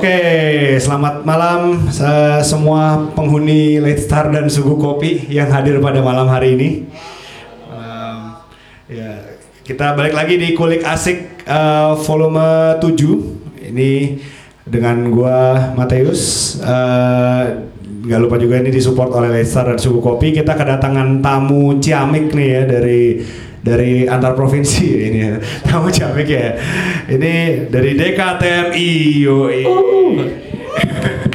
Oke, selamat malam se- semua penghuni Late Star dan Sugu Kopi yang hadir pada malam hari ini. Um, ya, kita balik lagi di Kulik Asik uh, volume 7. Ini dengan gua Mateus. Uh, Gak lupa juga ini disupport oleh Late Star dan Sugu Kopi. Kita kedatangan tamu ciamik nih ya dari dari antar provinsi ini ya. Tamu ciamik ya. Ini dari DKTMI. Yoi.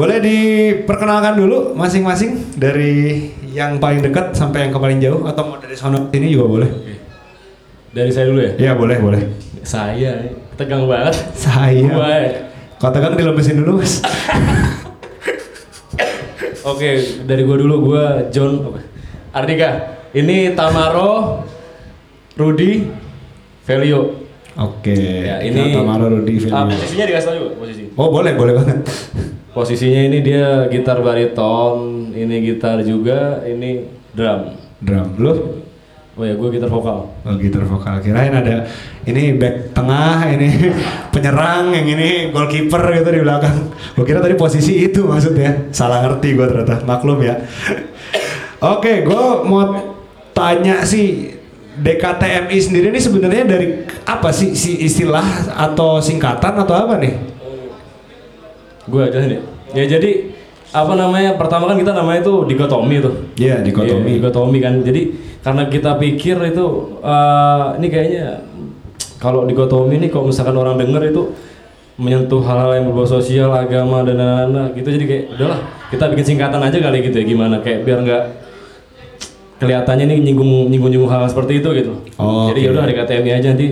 Boleh diperkenalkan dulu masing-masing dari yang paling dekat sampai yang paling jauh atau mau dari sono sini juga boleh. Dari saya dulu ya? Ya boleh boleh. Saya tegang banget. Saya. Gua. Kau tegang dilemesin dulu mas. Oke, dari gua dulu gua John apa? Ardika. Ini Tamaro, Rudi, Velio. Oke. Ya, ini Tamaro Rudi Filio. Ah, posisinya dikasih tau juga posisi. Oh boleh boleh banget. Posisinya ini dia gitar bariton, ini gitar juga, ini drum. Drum lu? Oh ya, gua gitar vokal. Oh gitar vokal kirain ada ini back tengah ini penyerang yang ini goalkeeper gitu di belakang. Gue kira tadi posisi itu maksudnya. Salah ngerti gue ternyata. Maklum ya. Oke, gue mau tanya sih DKTMI sendiri ini sebenarnya dari apa sih si istilah atau singkatan atau apa nih? Gua aja nih. Ya jadi apa namanya? Pertama kan kita namanya itu dikotomi tuh. Iya, dikotomi. Iya, dikotomi kan. Jadi karena kita pikir itu eh, ini kayaknya kalau dikotomi ini kalau misalkan orang denger itu menyentuh hal-hal yang berbau sosial, agama dan lain-lain gitu jadi kayak udahlah kita bikin singkatan aja kali gitu ya gimana kayak biar nggak kelihatannya nih nyinggung nyinggung nyinggung hal seperti itu gitu. Oh, jadi oke. yaudah di KTMI aja nanti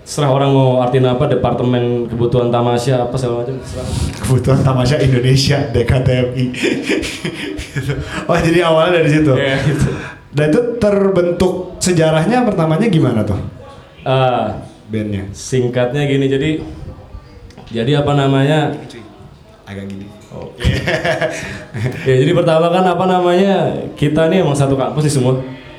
setelah orang mau artiin apa departemen kebutuhan tamasya apa segala macam terserah. Kebutuhan Tamasya Indonesia DKTMI. oh jadi awalnya dari situ. Iya, gitu. Dan itu terbentuk sejarahnya pertamanya gimana tuh Ah, bandnya? singkatnya gini jadi jadi apa namanya Agak gini. ya jadi pertama kan apa namanya kita nih emang satu kampus nih semua.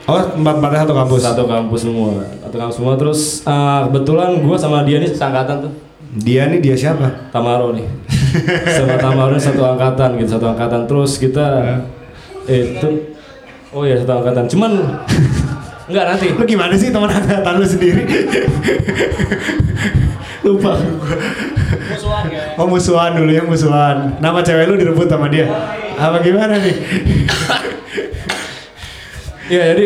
Oh empat empatnya satu kampus. satu kampus semua satu kampus semua. Terus ah, kebetulan gua sama dia nih seangkatan tuh. Dia nih dia siapa? Tamaro nih. Sama Tamaro nih satu angkatan gitu satu angkatan. Terus kita itu oh ya satu angkatan. Cuman enggak nanti. Lu gimana sih teman angkatan lu sendiri? Lupa. Gua. Ya Oh musuhan dulu ya musuhan. Nama cewek lu direbut sama dia. Apa gimana nih? Iya jadi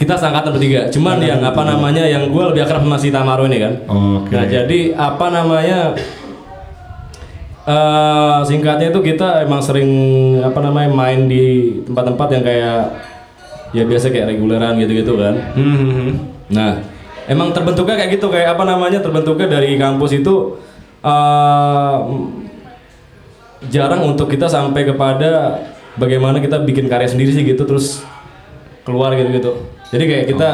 kita seangkatan bertiga. Cuman yang apa namanya yang gue lebih akrab sama si Tamaro ini kan. Oke. Nah jadi apa namanya eh singkatnya itu kita emang sering apa namanya main di tempat-tempat yang kayak ya biasa kayak reguleran gitu-gitu kan. Hmm. Nah emang terbentuknya kayak gitu kayak apa namanya terbentuknya dari kampus itu eh jarang untuk kita sampai kepada bagaimana kita bikin karya sendiri sih gitu terus keluar gitu-gitu. Jadi kayak kita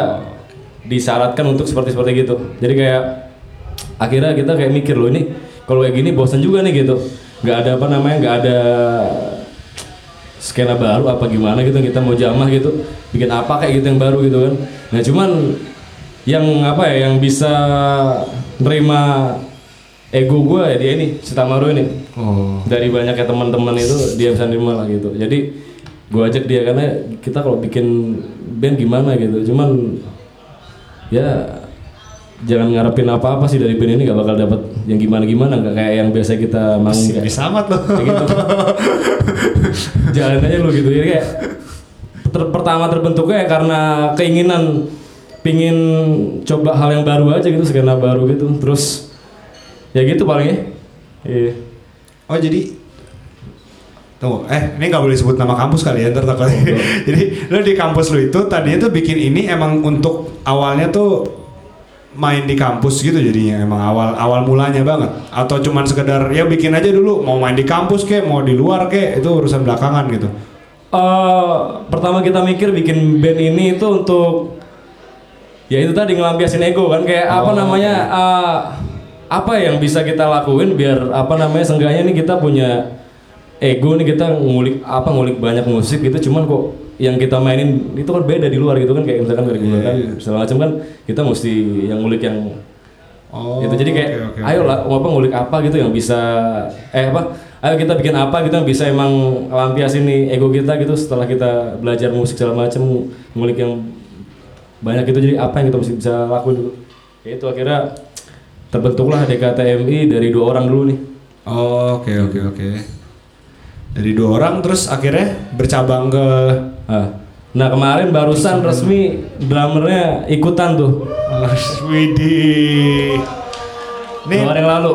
disyaratkan untuk seperti seperti gitu. Jadi kayak akhirnya kita kayak mikir loh ini kalau kayak gini bosan juga nih gitu. nggak ada apa namanya nggak ada skena baru apa gimana gitu kita mau jamah gitu bikin apa kayak gitu yang baru gitu kan. Nah cuman yang apa ya yang bisa nerima ego gue ya dia ini si ini. Oh. dari banyaknya teman-teman itu dia bisa nerima lah gitu. Jadi gue ajak dia karena kita kalau bikin band gimana gitu. Cuman ya jangan ngarepin apa-apa sih dari band ini gak bakal dapat yang gimana-gimana nggak kayak yang biasa kita manggung kayak, Bisa amat lo. kayak gitu. Jalan aja lu gitu. Ya kayak ter- pertama terbentuknya ya karena keinginan pingin coba hal yang baru aja gitu skena baru gitu. Terus ya gitu paling ya. Iya. Oh jadi Tunggu, eh ini nggak boleh sebut nama kampus kali ya ntar. Jadi lo di kampus lo itu tadinya tuh bikin ini emang untuk awalnya tuh main di kampus gitu jadinya emang awal awal mulanya banget. Atau cuman sekedar ya bikin aja dulu mau main di kampus kek mau di luar kek itu urusan belakangan gitu. Eh, pertama kita mikir bikin band ini itu untuk ya itu tadi ngelampiasin ego kan kayak apa namanya eh, apa yang bisa kita lakuin biar apa namanya seenggaknya nih kita punya ego nih kita ngulik apa ngulik banyak musik gitu. Cuman kok yang kita mainin itu kan beda di luar gitu kan kayak misalkan reguler kan segala macam kan kita mesti yang ngulik yang Oh, gitu. Jadi kayak oke, oke, ayo lah apa ngulik apa gitu yang bisa eh apa ayo kita bikin apa gitu yang bisa emang lampiasin nih ego kita gitu setelah kita belajar musik segala macam ngulik yang banyak itu jadi apa yang kita mesti bisa lakuin dulu ya itu akhirnya terbentuklah DKTMI dari dua orang dulu nih Oh, oke oke oke. Dari dua orang terus akhirnya bercabang ke Ah. nah kemarin barusan resmi drummernya ikutan tuh oh, Widih. Ini, dua hari yang lalu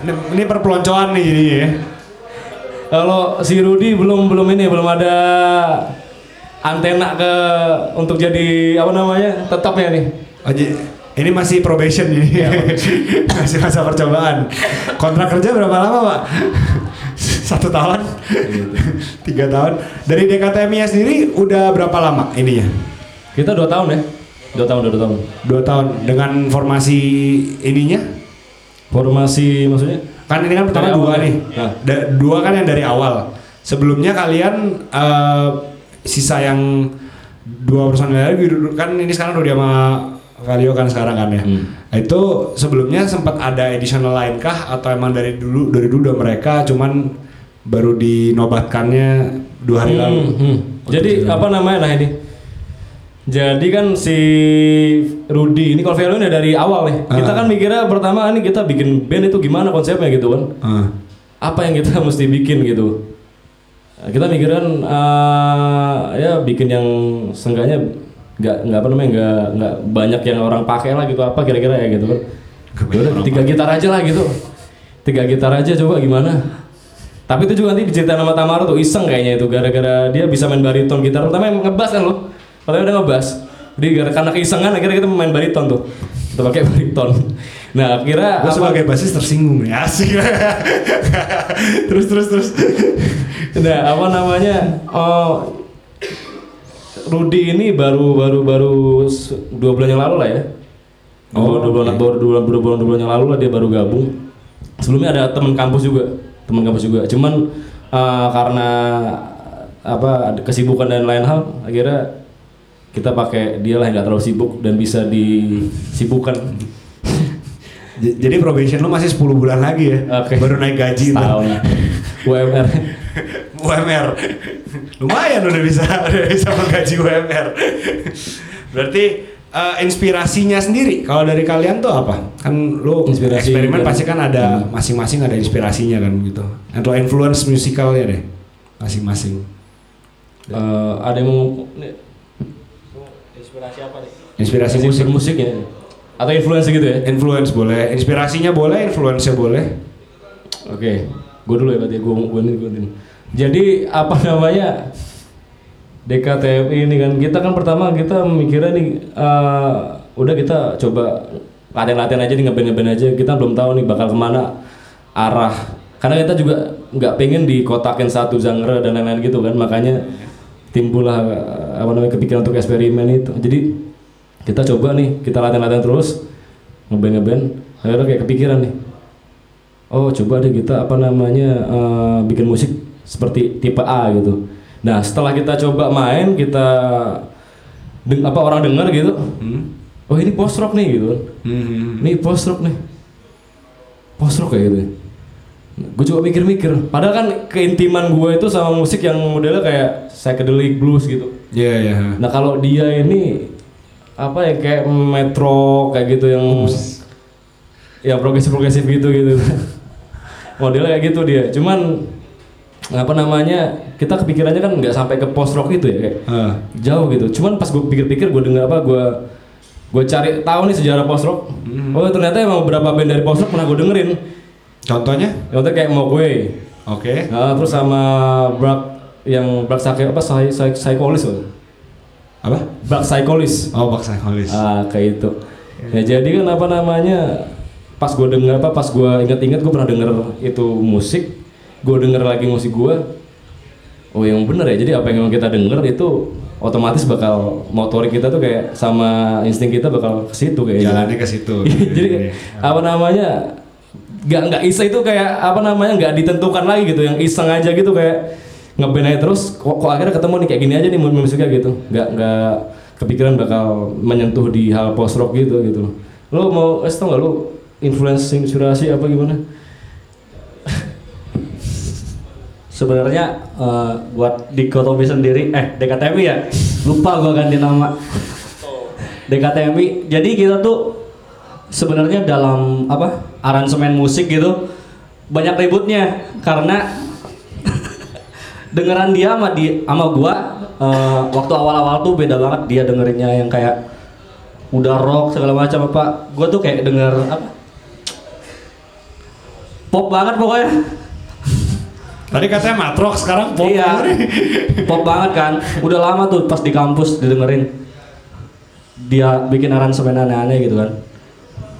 ini ini perpeloncoan nih jadinya ya. Kalau si Rudi belum belum ini belum ada antena ke untuk jadi apa namanya tetapnya nih. Oh, ji- ini masih probation ini. masih masa percobaan. Kontrak kerja berapa lama, Pak? Satu tahun? Tiga tahun. Dari DKTMI sendiri udah berapa lama ininya? Kita dua tahun ya, dua tahun dua tahun. Dua tahun dengan formasi ininya? Formasi maksudnya? Kan ini kan pertama dua nih. Nah. Da- dua kan yang dari awal. Sebelumnya kalian eh, sisa yang dua personil lagi kan ini sekarang udah sama Valio kan sekarang kan ya. Hmm. Nah, itu sebelumnya sempat ada additional lain kah atau emang dari dulu dari dulu udah mereka cuman baru dinobatkannya dua hari lalu. Hmm, hmm. Jadi apa namanya nah ini? Jadi kan si Rudi ini kalau Velo ini dari awal nih. Kita Ah. kan mikirnya pertama ini kita bikin band itu gimana konsepnya gitu kan. Ah. apa yang kita mesti bikin gitu Nah, kita mikirin eh, ya bikin yang seenggaknya nggak nggak apa namanya nggak nggak banyak yang orang pakai lah gitu apa kira-kira ya gitu kan. Yaudah, orang tiga gitar aja lah gitu. Tiga gitar aja coba gimana? Tapi itu juga nanti diceritain sama Tamara tuh iseng kayaknya itu gara-gara dia bisa main bariton gitar. Pertama yang ngebas kan lo? Kalau udah ngebas. Jadi gara karena keisengan akhirnya kita main bariton tuh. Kita pakai bariton. Nah akhirnya Gue sebagai basis tersinggung nih asik. terus terus terus. Nah, apa namanya? Oh, Rudi ini baru baru baru dua bulan yang lalu lah ya. Oh, dua bulan, oke. baru dua, dua bulan dua bulan yang lalu lah dia baru gabung. Sebelumnya ada teman kampus juga, teman kampus juga. Cuman eh, karena apa kesibukan dan lain hal, akhirnya kita pakai dia lah yang nggak terlalu sibuk dan bisa disibukkan. Jadi probation lu masih 10 bulan lagi ya. Oke. Baru naik gaji. Tahun UMR. UMR. Lumayan udah bisa udah bisa menggaji UMR. Berarti eh, inspirasinya sendiri kalau dari kalian tuh apa? Kan lu Inspirasi eksperimen dari- pasti kan ada masing-masing ada inspirasinya kan gitu. Atau influence musikalnya deh masing-masing. Eh, ada yang mau inspirasi apa nih? Inspirasi musik, musik ya atau influence gitu ya influence boleh, inspirasinya boleh, influence-nya boleh. oke gue dulu ya berarti gue gue nih gue nih jadi apa namanya? DKTMI ini kan kita kan pertama kita mikirnya nih eh, udah kita coba latihan-latihan aja nih ngeband aja. Kita belum tahu nih bakal ke mana arah. Karena kita juga nggak pengen dikotakin satu genre dan lain-lain gitu kan. Makanya timbullah eh, apa namanya kepikiran untuk eksperimen itu. Jadi kita coba nih kita latihan-latihan terus ngeband akhirnya kayak kepikiran nih. Oh coba deh kita apa namanya eh, bikin musik seperti tipe A gitu nah setelah kita coba main kita deng apa orang dengar gitu Hmm. oh ini post rock nih gitu Hmm. ini post rock nih post rock kayak gitu gue coba mikir-mikir padahal kan keintiman gue itu sama musik yang modelnya kayak psychedelic blues gitu Iya, iya. Nah kalau dia ini apa ya kayak metro kayak gitu yang ya progresif progresif gitu gitu. Modelnya kayak gitu dia. Cuman apa namanya kita kepikirannya kan nggak sampai ke post rock gitu ya kayak Ah. jauh gitu. Cuman pas gue pikir-pikir gue dengar apa gue gue cari tahu nih sejarah post rock. Oh ternyata emang beberapa band dari post rock pernah gue dengerin. Contohnya? Contohnya kayak Mogwai. Oke. Nah, terus sama Black yang Black Psyche apa Psy- Psy- Psycholis loh. Apa? Black Psycholis. Oh, Box Psycholis. Ah kayak itu. Ya jadi kan apa namanya pas gue denger apa pas gue inget-inget gue pernah denger itu musik, gue denger lagi musik gue. Oh yang bener ya. Jadi apa yang kita denger itu otomatis bakal motorik kita tuh kayak sama insting kita bakal ke situ kayaknya. Jalannya ke situ. jadi apa namanya nggak nggak iseng itu kayak apa namanya nggak ditentukan lagi gitu yang iseng aja gitu kayak ngeband aja terus kok, kok akhirnya ketemu nih kayak gini aja nih mu- musiknya gitu nggak nggak kepikiran bakal menyentuh di hal post rock gitu gitu lo mau kasih tau nggak lo influence inspirasi apa gimana? Sebenarnya eh, buat dikotomi sendiri, eh DKTMI ya, lupa gua ganti nama. DKTMI. Jadi kita tuh sebenarnya dalam apa aransemen musik gitu banyak ributnya karena dengeran dia sama di sama gua eh, waktu awal-awal tuh beda banget dia dengerinnya yang kayak udah rock segala macam apa. Gua tuh kayak denger apa pop banget pokoknya. Tadi katanya matrok, sekarang pop. Iya, pop banget kan. Udah lama tuh pas di kampus didengerin. Dia bikin aransemen aneh-aneh gitu kan.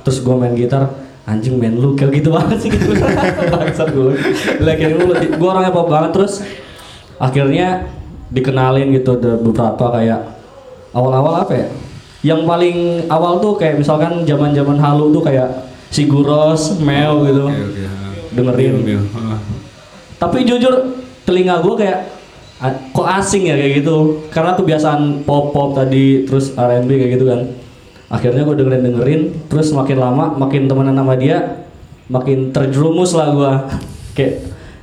Terus gue main gitar, anjing main lu kayak gitu banget sih gitu. Bangsat gue. Lagi lu, gue orangnya pop banget terus akhirnya dikenalin gitu ada beberapa kayak awal-awal apa ya? Yang paling awal tuh kayak misalkan zaman-zaman halu tuh kayak Siguros, Mel gitu. Oke, oke. Dengerin. Mil, mil. Tapi jujur telinga gue kayak "Ah, kok asing ya? Kayak gitu. Karena kebiasaan pop pop tadi terus R&B kayak gitu kan. Akhirnya gue dengerin dengerin terus makin lama makin temenan sama dia makin terjerumus lah gue kayak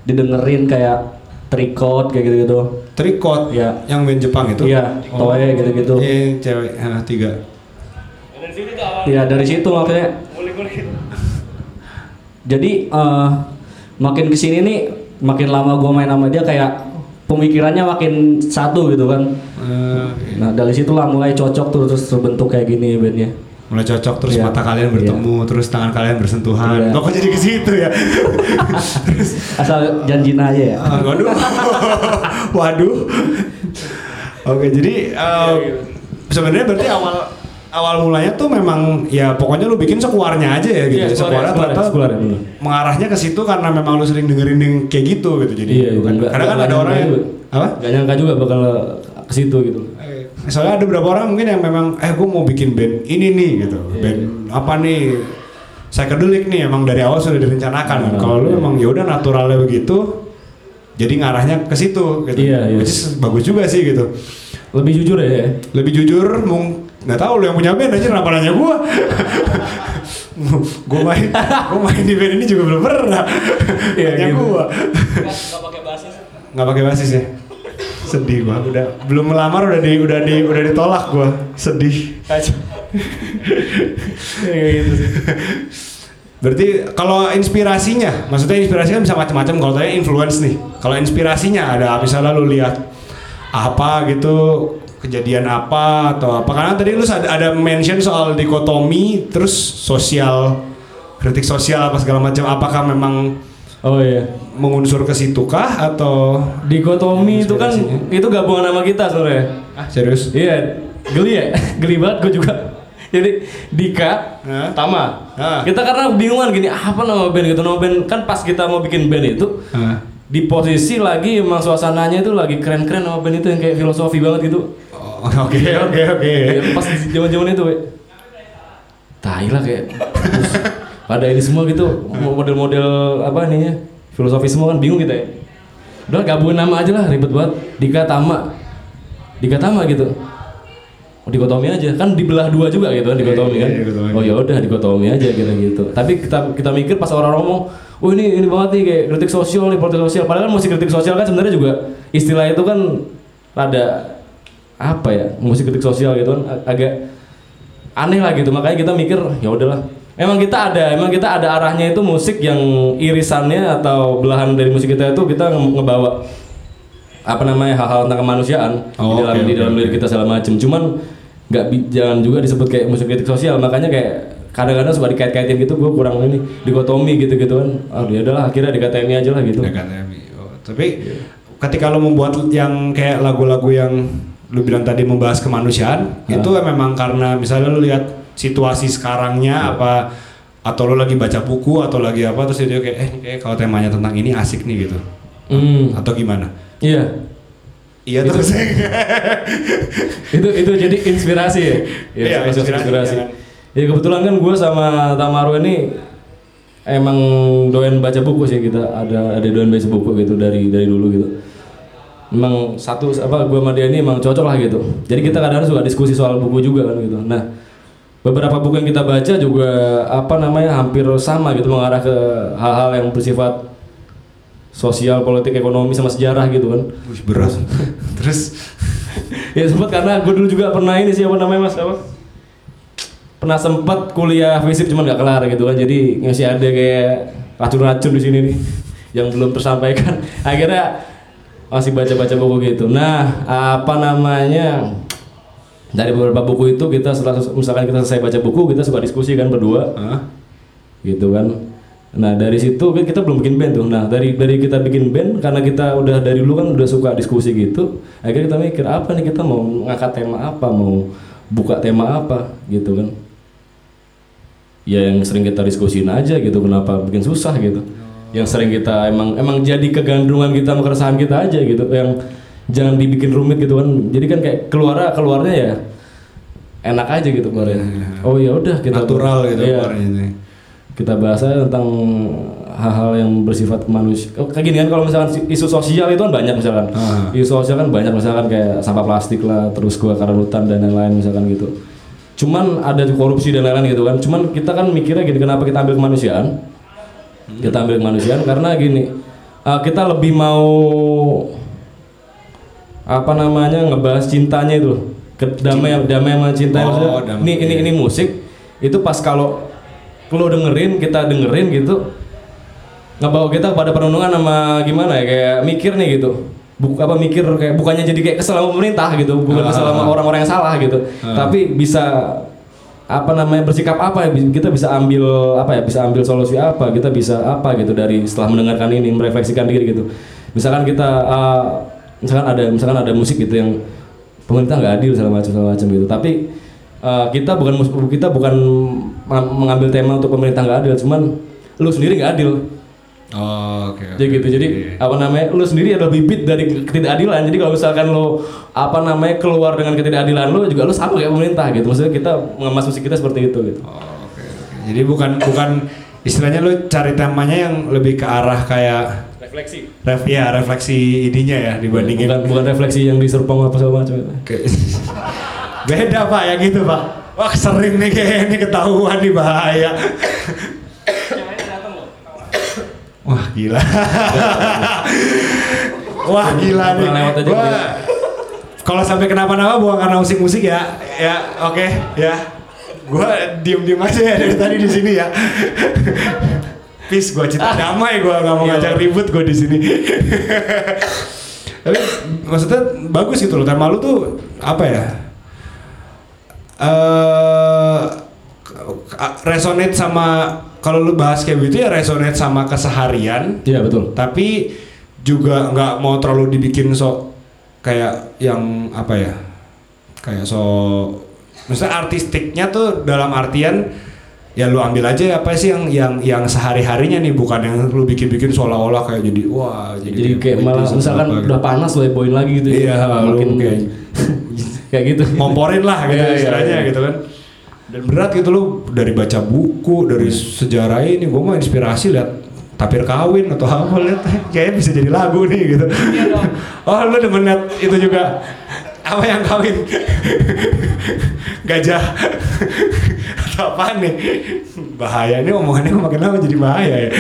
didengerin kayak tricot kayak gitu gitu Tricot, Iya. yang band Jepang itu. iya toe gitu gitu Iya, cewek ah, tiga. Iya dari situ makanya. Jadi eh, makin ke sini nih, makin lama gue main sama dia kayak pemikirannya makin satu gitu kan. Eh, Nah dari situlah mulai cocok tuh terus terbentuk kayak gini bandnya. mulai cocok terus Iya. mata kalian bertemu, terus tangan kalian bersentuhan. Iya. Kok jadi ke situ ya? Asal janjin aja ya. Ah, waduh. waduh. Oke, jadi eh, sebenarnya berarti awal awal mulanya tuh memang ya pokoknya lu bikin sekuarnya aja ya gitu. Iya, sekuarnya, sekuarnya sekuarnya, ternyata sekuarnya, bener. mengarahnya ke situ karena memang lu sering dengerin yang kayak gitu gitu. Jadi Iya, bukan- nggak- kadang kan ada orang yang nyangka apa? Gak nyangka juga bakal ke situ gitu. Eh, Soalnya ada beberapa orang mungkin yang memang eh gue mau bikin band ini nih gitu. Iya, Band apa nih? Psychedelic nih emang dari awal sudah direncanakan. Nah, Kalau lu iya. memang ya udah naturalnya begitu. Jadi ngarahnya ke situ gitu. Iya, iya. Which is bagus juga sih gitu. Lebih jujur ya. Lebih jujur mung nggak tahu lu yang punya band aja kenapa nanya gua. gue main gue main di band ini juga belum pernah. Iya, Nanya gitu. gua. Nggak pakai basis ya. Sedih gua. Udah belum melamar udah di udah di udah ditolak gua. Sedih. Kayak gitu sih. Berarti kalau inspirasinya, maksudnya inspirasi kan bisa macam-macam. Kalau tadi influence nih, kalau inspirasinya ada misalnya lu lihat apa gitu kejadian apa atau apa karena tadi lu ada, ada mention soal dikotomi terus sosial kritik sosial apa segala macam apakah memang Oh iya. mengunsur ke situ kah atau Dikotomi itu kan itu gabungan nama kita sebenarnya. ah, serius Iya, geli ya, geli banget gue juga. Jadi Dika, Hah? Tama. Hah? Kita karena bingungan gini, apa nama band gitu, nama band kan pas kita mau bikin band itu Ah. di posisi lagi emang suasananya itu lagi keren-keren nama band itu yang kayak filosofi banget gitu. Oke oke oke Ya, pas zaman-zaman itu, we. Tai lah kayak. Terus pada ini semua gitu, model-model apa nih ya, filosofi semua kan bingung kita ya. Udah gabungin nama aja lah, ribet banget. Dika Tama. Dika Tama gitu. Oh, dikotomi aja kan dibelah dua juga gitu kan dikotomi Iya, kan. iya. Oh ya udah dikotomi aja kira gitu. Tapi kita kita mikir pas orang ngomong, "Oh ini ini banget nih kayak kritik sosial nih, politik sosial." Padahal kan musik kritik sosial kan sebenarnya juga istilah itu kan rada apa ya? Musik kritik sosial gitu kan ag- agak aneh lah gitu. Makanya kita mikir, ya udahlah. Emang kita ada, emang kita ada arahnya itu musik yang irisannya atau belahan dari musik kita itu kita nge- ngebawa apa namanya hal-hal tentang kemanusiaan Oh, di dalam oke, di dalam lirik kita segala macem cuman nggak jangan juga disebut kayak musik kritik sosial makanya kayak kadang-kadang suka dikait-kaitin gitu gue kurang ini dikotomi gitu-gitu kan ah ya udahlah akhirnya dikatain aja lah gitu DKTMI. Oh, tapi ketika lo membuat yang kayak lagu-lagu yang lu bilang tadi membahas kemanusiaan, Ah. itu memang karena misalnya lu lihat situasi sekarangnya apa atau lu lagi baca buku atau lagi apa terus itu kayak eh kayak kalau temanya tentang ini asik nih gitu. hmm Atau gimana? iya Iya Itu- terus. itu itu jadi inspirasi ya Iya, inspirasi, inspirasi, inspirasi. jangan. ya kebetulan kan gue sama Tamaru ini emang doyan baca buku sih kita ada ada doyan baca buku gitu dari dari dulu gitu emang satu apa gue sama dia ini emang cocok lah gitu jadi kita kadang-kadang suka diskusi soal buku juga kan gitu nah beberapa buku yang kita baca juga apa namanya hampir sama gitu mengarah ke hal-hal yang bersifat sosial, politik, ekonomi sama sejarah gitu kan. Wih, berat. Terus ya sempat karena gue dulu juga pernah ini sih apa namanya mas apa? Pernah sempat kuliah fisip cuman nggak kelar gitu kan. Jadi masih ada kayak racun-racun di sini nih yang belum tersampaikan. Akhirnya masih baca-baca buku gitu. Nah, apa namanya? Dari beberapa buku itu kita setelah misalkan kita selesai baca buku, kita suka diskusi kan berdua Hah? gitu kan. Nah dari situ kan kita belum bikin band tuh. Nah dari dari kita bikin band karena kita udah dari dulu kan udah suka diskusi gitu. Akhirnya kita mikir apa nih kita mau ngangkat tema apa, mau buka tema apa gitu kan. Ya yang sering kita diskusin aja gitu. Kenapa bikin susah gitu. Yang sering kita emang emang jadi kegandrungan kita, sama keresahan kita aja gitu. Yang jangan dibikin rumit gitu kan. Jadi kan kayak keluar keluarnya ya enak aja gitu keluarnya. Oh ya udah kita natural gitu Iya keluarnya ini. kita bahas aja tentang hal-hal yang bersifat manusia. Oh, kayak gini kan kalau misalkan isu sosial itu kan banyak misalkan. Ah. Isu sosial kan banyak misalkan kayak sampah plastik lah, terus gua hutan dan lain-lain misalkan gitu. Cuman ada korupsi dan lain-lain gitu kan. Cuman kita kan mikirnya gini, kenapa kita ambil kemanusiaan? Kita ambil kemanusiaan karena gini, uh, kita lebih mau apa namanya ngebahas cintanya itu damai damai sama cinta Oh, damai. ini ini ini musik itu pas kalau lo dengerin kita dengerin gitu ngebawa kita pada perenungan sama gimana ya kayak mikir nih gitu. Buk, apa mikir kayak bukannya jadi kayak kesel sama pemerintah gitu bukan kesel sama orang-orang yang salah gitu. Ah. tapi bisa apa namanya bersikap apa ya? Kita bisa ambil apa ya? Bisa ambil solusi apa? Kita bisa apa gitu dari setelah mendengarkan ini merefleksikan diri gitu. Misalkan kita uh, misalkan ada misalkan ada musik gitu yang pemerintah nggak adil segala macam segala macam gitu. Tapi uh, kita bukan kita bukan mengambil tema untuk pemerintah nggak adil cuman lu sendiri nggak adil Oh, oke. oke. jadi gitu. Jadi apa namanya lu sendiri adalah bibit dari ketidakadilan. Jadi kalau misalkan lu apa namanya keluar dengan ketidakadilan lu juga lu sama kayak pemerintah gitu. Maksudnya kita mengemas musik kita seperti itu gitu. Oh, oke, oke. Jadi bukan bukan istilahnya lu cari temanya yang lebih ke arah kayak refleksi. ref ya refleksi ininya ya dibandingin bukan bukan refleksi yang di Serpong apa segala macam Kayak- beda pak yang gitu pak. Wah sering nih kayak ini ketahuan nih bahaya wah gila. Wah gila nih. lewat aja Gua- kalau sampai kenapa-napa buang karena musik-musik ya. Ya oke ya. Gua diem-diem aja ya dari tadi di sini ya. Peace gua cinta damai gua nggak mau Iya. ngajak ribut gua di sini. Tapi maksudnya bagus gitu loh. Tema lu tuh apa ya? Eh resonate sama kalau lu bahas kayak gitu ya resonate sama keseharian. Iya betul. Tapi juga nggak mau terlalu dibikin so kayak yang apa ya? Kayak so misalnya artistiknya tuh dalam artian ya lu ambil aja apa sih yang yang yang sehari harinya nih bukan yang lu bikin bikin seolah-olah kayak jadi wah jadi, kayak malah misalkan apa gitu. udah panas lo boin lagi gitu Iya, lu makin kayak kayak gitu. ngomporin lah gitu Iya, iya, istilahnya iya. gitu kan dan berat gitu lu dari baca buku dari sejarah ini gue mau inspirasi lihat tapir kawin atau apa lihat kayaknya bisa jadi lagu nih gitu. Oh lu demen liat itu juga? Apa yang kawin? Gajah. Atau apa nih? Bahaya ini omongannya makin lama jadi bahaya ya.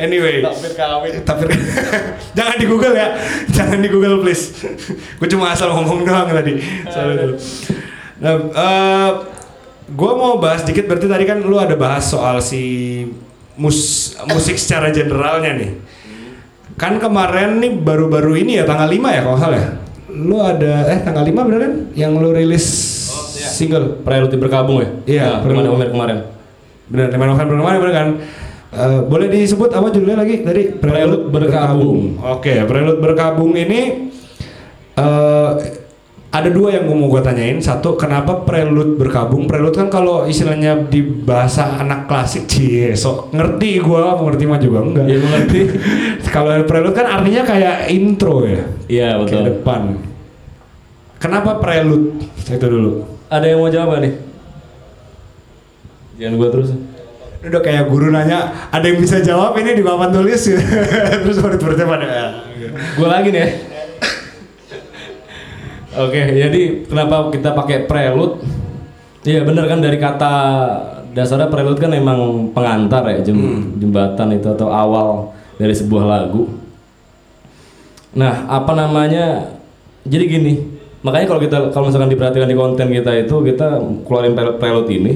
Anyway. Tapir kawin. tapir jangan di google ya. Jangan di google please. Gue cuma asal ngomong doang tadi. Soal itu nah eh gue mau bahas dikit berarti tadi kan lu ada bahas soal si mus musik secara generalnya nih. Kan kemarin nih baru-baru ini ya tanggal 5 ya kalau salah ya? Lu ada eh tanggal 5 bener kan yang lu rilis single? Prelude berkabung ya? Iya, nah, kemarin Prelude. kemarin. Bener 5 November kemarin bener kan? Eh, boleh disebut apa judulnya lagi? Tadi Prelude Berkabung. oke Prelude berkabung ini eh ada dua yang mau gue tanyain. Satu kenapa prelude berkabung? Prelude kan kalau istilahnya di bahasa anak klasik cie so ngerti gue mengerti mah juga enggak. Iya, mengerti. kalau prelude kan artinya kayak intro ya? Iya ke betul. depan. Kenapa prelude itu dulu. Ada yang mau jawab nih? Jangan gua terus. Ini udah kayak guru nanya ada yang bisa jawab? Ini di papan tulis. Terus murid-muridnya pada Gue lagi nih Oke, jadi kenapa kita pakai prelude? Iya bener kan dari kata dasarnya prelude kan emang pengantar ya jem- jembatan itu atau awal dari sebuah lagu. Nah apa namanya? Jadi gini, makanya kalau kita kalau misalkan diperhatikan di konten kita itu kita keluarin prelude, prelude ini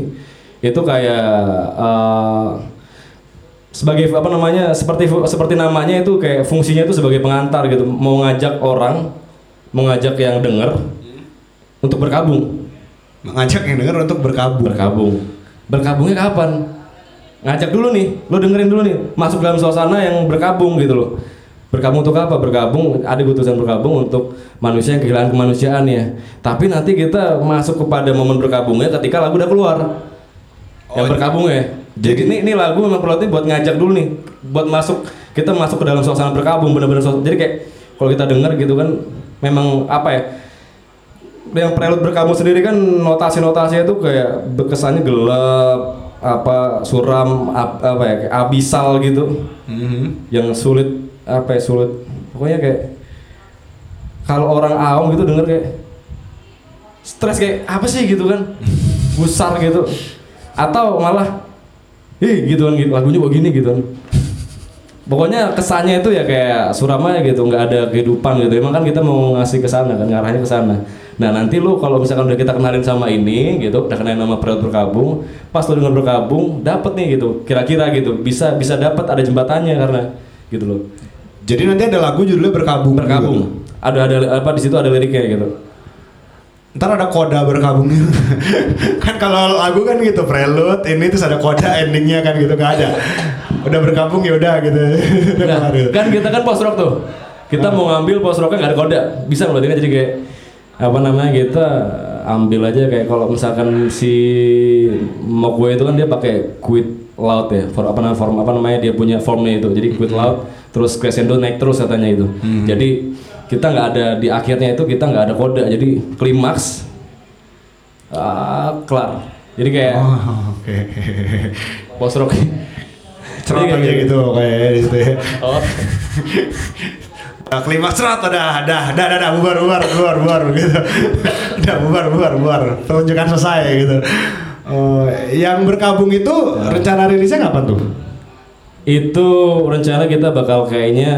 itu kayak eh, sebagai apa namanya seperti seperti namanya itu kayak fungsinya itu sebagai pengantar gitu mau ngajak orang mau ngajak yang denger untuk berkabung. Mengajak yang denger untuk berkabung. berkabung. Berkabungnya kapan? Ngajak dulu nih lo dengerin dulu nih masuk dalam suasana yang berkabung gitu loh. Berkabung untuk apa? Berkabung ada keputusan berkabung untuk manusia yang kehilangan kemanusiaannya tapi nanti kita masuk kepada momen berkabungnya ketika lagu udah keluar. Yang Oh, berkabung ya. Jadi ini, ini lagu memang perlu buat ngajak dulu nih buat masuk kita masuk ke dalam suasana berkabung bener-bener suasana- jadi kayak kalau kita denger gitu kan memang apa ya yang prelude berkabung sendiri kan notasi-notasinya tuh kayak kesannya gelap apa suram ap- apa ya kayak abisal gitu. Mhm. yang sulit apa ya sulit. Pokoknya kayak kalau orang awam gitu denger kayak stres kayak apa sih? gitu kan. Gusar gitu. Atau malah ih gitu kan gitu lagunya begini gitu kan pokoknya kesannya itu ya kayak suram aja gitu nggak ada kehidupan gitu. Emang kan kita mau ngasih ke sana kan ngarahnya ke sana. Nah nanti lu kalau misalkan udah kita kenalin sama ini gitu udah kenalin nama Prelude berkabung pas lu dengan berkabung dapet nih gitu kira-kira gitu. Bisa bisa dapat ada jembatannya karena gitu loh. Jadi nanti ada lagu judulnya berkabung. berkabung juga. ada ada apa di situ ada liriknya gitu Ntar ada koda berkabungnya. kan kalau lagu kan gitu prelude, ini terus ada koda endingnya kan gitu nggak ada. Udah berkabung ya udah gitu. Nah, kan kita kan post rock tuh. Kita mau ngambil post rocknya nggak ada kode. Bisa berarti kan jadi kayak apa namanya kita ambil aja kayak kalau misalkan si mock gue itu kan dia pakai quit loud ya for apa namanya form apa namanya dia punya formnya itu jadi quit loud terus crescendo naik terus katanya itu jadi kita nggak ada di akhirnya itu kita nggak ada kode jadi klimaks ah, kelar jadi kayak Oh, oke. post rock Cerot Jadi kayak aja gitu kayak di situ ya. oh Nah, klimaks cerot udah, dah, dah, dah, dah, bubar, bubar, bubar, bubar, gitu. udah bubar, bubar, bubar. Pertunjukan selesai gitu. Oh, yang berkabung itu rencana rilisnya kapan tuh? itu rencana kita bakal kayaknya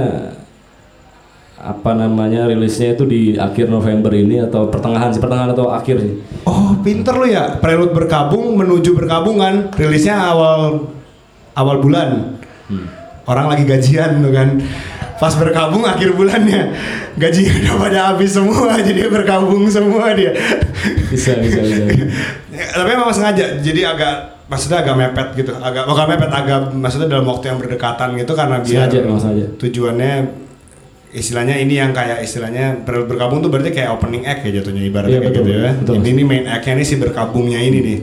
apa namanya rilisnya itu di akhir November ini atau pertengahan sih pertengahan atau akhir sih Oh, pinter lu ya. Prelude berkabung menuju berkabungan. Rilisnya awal awal bulan. Orang lagi gajian tuh kan. Pas berkabung akhir bulannya gajinya udah pada habis semua jadi berkabung semua dia. bisa bisa bisa Ya, tapi memang sengaja jadi agak maksudnya agak mepet gitu agak bukan mepet agak maksudnya dalam waktu yang berdekatan gitu karena biar sengaja. tujuannya istilahnya ini yang kayak istilahnya ber- berkabung tuh berarti kayak opening act ya jatuhnya ibaratnya Iya, kayak betul, gitu ya. betul. ini nih main act-nya nih si berkabungnya ini nih.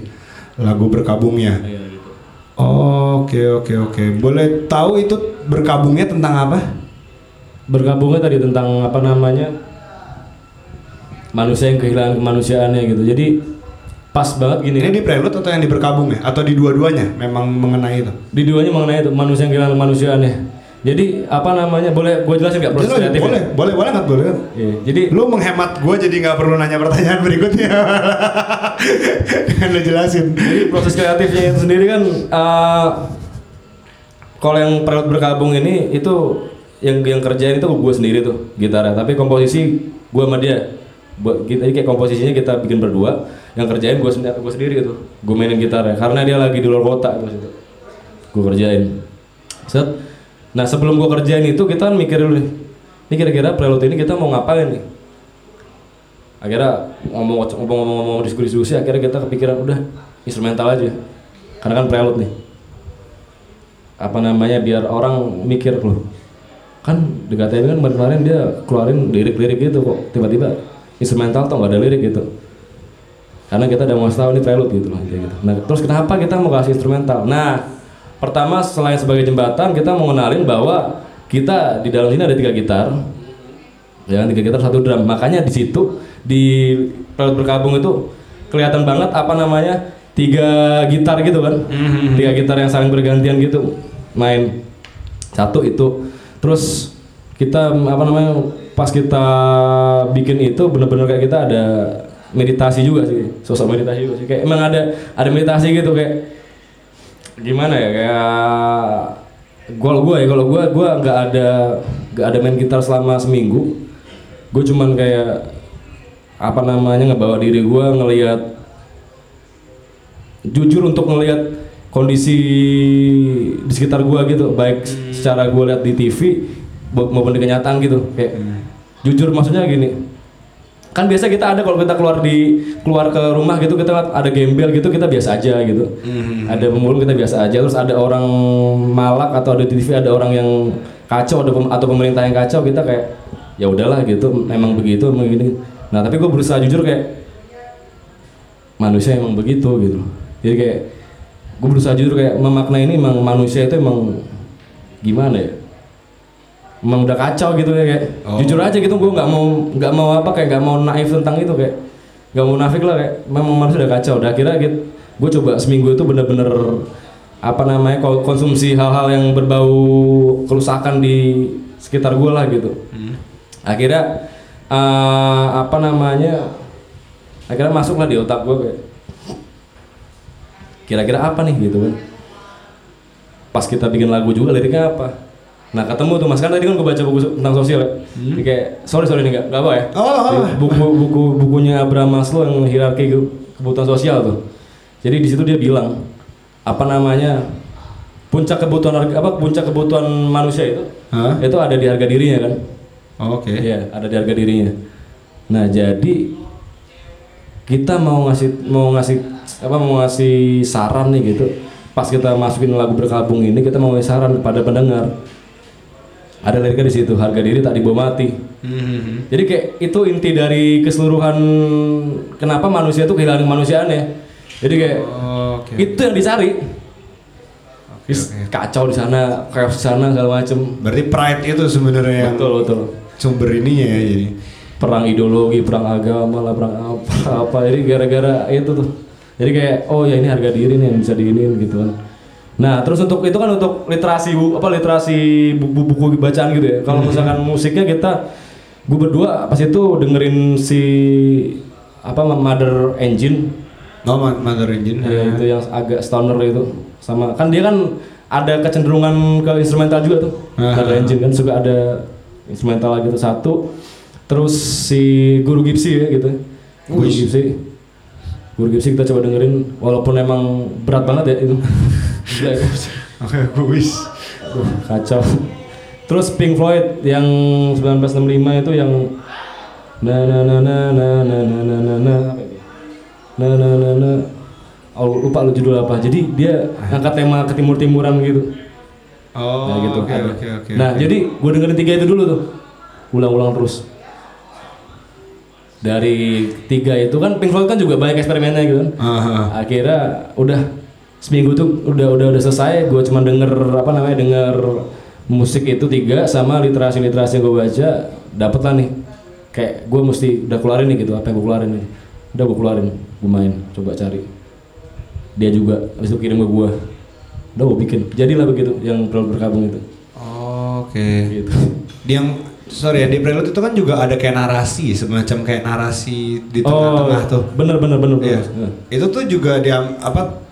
Lagu berkabungnya. Iya, gitu. oke oke oke. Boleh tahu itu berkabungnya tentang apa? Bergabungnya tadi tentang apa namanya? Manusia yang kehilangan kemanusiaannya gitu. Jadi pas banget gini ini di prelude atau yang di berkabung ya? Atau di dua-duanya? Memang mengenai itu? Di duanya mengenai itu manusia yang kehilangan kemanusiaannya jadi apa namanya boleh gue jelasin nggak proses kreatif boleh boleh boleh nggak? Boleh kan Iya, jadi lu menghemat gue jadi nggak perlu nanya pertanyaan berikutnya. Dengan lu jelasin. Jadi proses kreatifnya itu sendiri kan eh, kalau yang prelude berkabung ini itu yang yang kerjain itu gue sendiri tuh gitarnya. Tapi komposisi gue sama dia. Buat kita kayak komposisinya kita bikin berdua yang kerjain gue sendiri gue sendiri gitu. Gue mainin gitarnya karena dia lagi di luar kota itu situ gue kerjain. Set nah sebelum gue kerjain itu kita kan mikir dulu nih. Ini kira-kira prelude ini kita mau ngapain nih? Akhirnya ngomong ngomong ngomong, ngomong diskusi diskusi akhirnya kita kepikiran udah instrumental aja. Karena kan prelude nih. Apa namanya biar orang mikir loh kan di KTM kan kemarin dia keluarin lirik-lirik gitu kok tiba-tiba instrumental atau nggak ada lirik gitu. Karena kita udah mau tahu ini prelude gitu loh gitu. Nah terus kenapa kita mau kasih instrumental? Nah pertama selain sebagai jembatan kita mau kenalin bahwa kita di dalam sini ada tiga gitar, ya tiga gitar satu drum. Makanya di situ di prelude berkabung itu kelihatan banget apa namanya tiga gitar gitu kan, tiga gitar yang saling bergantian gitu. Main satu itu. Terus kita apa namanya pas kita bikin itu bener-bener kayak kita ada meditasi juga sih. Sosok meditasi juga sih. Kayak emang ada ada meditasi gitu kayak gimana ya kayak kalau gue ya kalau gue gue nggak ada nggak ada main gitar selama seminggu. Gue cuman kayak apa namanya ngebawa diri gue ngelihat jujur untuk ngelihat kondisi di sekitar gue gitu. Baik secara gue lihat di TV mau- maupun di kenyataan gitu. Kayak jujur maksudnya gini kan biasa kita ada kalau kita keluar di keluar ke rumah gitu kita ada gembel gitu kita biasa aja gitu. Ada pemulung kita biasa aja. Terus ada orang malak atau ada di TV ada orang yang kacau ada pem- atau pemerintah yang kacau kita kayak ya udahlah gitu. Memang begitu memang gini. Nah tapi gue berusaha jujur kayak manusia emang begitu gitu. Jadi kayak gue berusaha jujur kayak memaknai ini emang manusia itu emang gimana ya emang udah kacau gitu ya kayak. Oh. jujur aja gitu gue nggak mau nggak mau apa kayak nggak mau naif tentang itu kayak. Nggak mau nafik lah kayak. Memang manusia udah kacau udah akhirnya gitu gue coba seminggu itu bener-bener apa namanya ko- konsumsi hal-hal yang berbau kerusakan di sekitar gue lah gitu. Akhirnya eh, apa namanya akhirnya masuk lah di otak gue kayak. Kira-kira apa nih gitu kan. Pas kita bikin lagu juga liriknya apa nah ketemu tuh mas kan tadi kan gue baca buku tentang sosial ya Jadi kayak sorry sorry nih nggak nggak apa ya Oh, oh. buku buku bukunya Abraham Maslow yang hierarki ke- kebutuhan sosial tuh jadi di situ dia bilang apa namanya puncak kebutuhan apa puncak kebutuhan manusia itu Hah? itu ada di harga dirinya kan Oh, Oke. Iya, ada di harga dirinya. Nah, jadi kita mau ngasih mau ngasih apa mau ngasih saran nih gitu. Pas kita masukin lagu berkabung ini kita mau ngasih saran kepada pendengar. Ada liriknya di situ, harga diri tak dibawa mati. Mhm. Jadi kayak itu inti dari keseluruhan kenapa manusia itu kehilangan kemanusiaannya. Jadi kayak Oh, Oke. itu yang dicari. Oke, Is- oke. Kacau di sana, chaos di sana segala macem. Berarti pride itu sebenarnya yang Betul betul. sumber ininya ya jadi. perang ideologi, perang agama lah, perang apa apa. Jadi gara-gara itu tuh. Jadi kayak oh ya ini harga diri nih yang bisa diinin gitu kan. Nah, terus untuk itu kan untuk literasi bu, apa literasi buku-buku bacaan gitu ya. Kalau misalkan musiknya kita gue berdua pas itu dengerin si apa Mother Engine Oh, Ma- Mother Engine. ya itu yang agak stoner itu sama kan dia kan ada kecenderungan ke instrumental juga tuh. Mother Engine kan suka ada instrumental gitu satu terus si Guru Gipsy ya gitu Guru. Gipsy Guru Gipsy kita coba dengerin walaupun emang berat banget ya itu. Oke. Aduh, kacau terus Pink Floyd yang 1965 itu yang na na na na na na na na na na na na na na oh, lupa lu judul apa jadi dia angkat tema ketimur-timuran gitu Oh, nah gitu oke ada. oke oke. nah oke. jadi gue dengerin tiga itu dulu tuh ulang-ulang terus dari tiga itu kan Pink Floyd kan juga banyak eksperimennya gitu kan Aha. akhirnya udah seminggu tuh udah udah udah selesai gue cuma denger apa namanya denger musik itu tiga sama literasi literasi yang gue baca dapet lah nih kayak gue mesti udah keluarin nih gitu apa yang gue keluarin nih udah gue keluarin gue main coba cari dia juga habis itu kirim ke gue udah gue bikin jadilah begitu yang perlu berkabung itu Oh, Oke. gitu Di yang sorry ya di prelude itu kan juga ada kayak narasi semacam kayak narasi di oh tengah-tengah tuh. bener bener bener, Iya. bener. Itu tuh juga dia apa?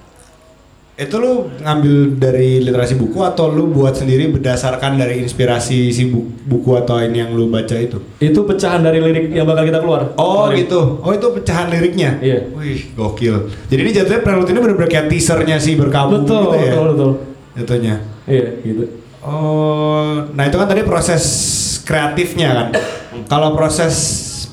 Itu lu ngambil dari literasi buku atau lu buat sendiri berdasarkan dari inspirasi si bu- buku atau ini yang lu baca itu? itu pecahan dari lirik yang bakal kita keluar Oh Kemarin. gitu. Oh itu pecahan liriknya. Iya. Wih gokil. Jadi ini jatuhnya prelude ini bener-bener kayak teasernya si berkabung betul gitu ya. betul betul Jatuhnya. iya gitu Oh, nah itu kan tadi proses kreatifnya kan. Kalau proses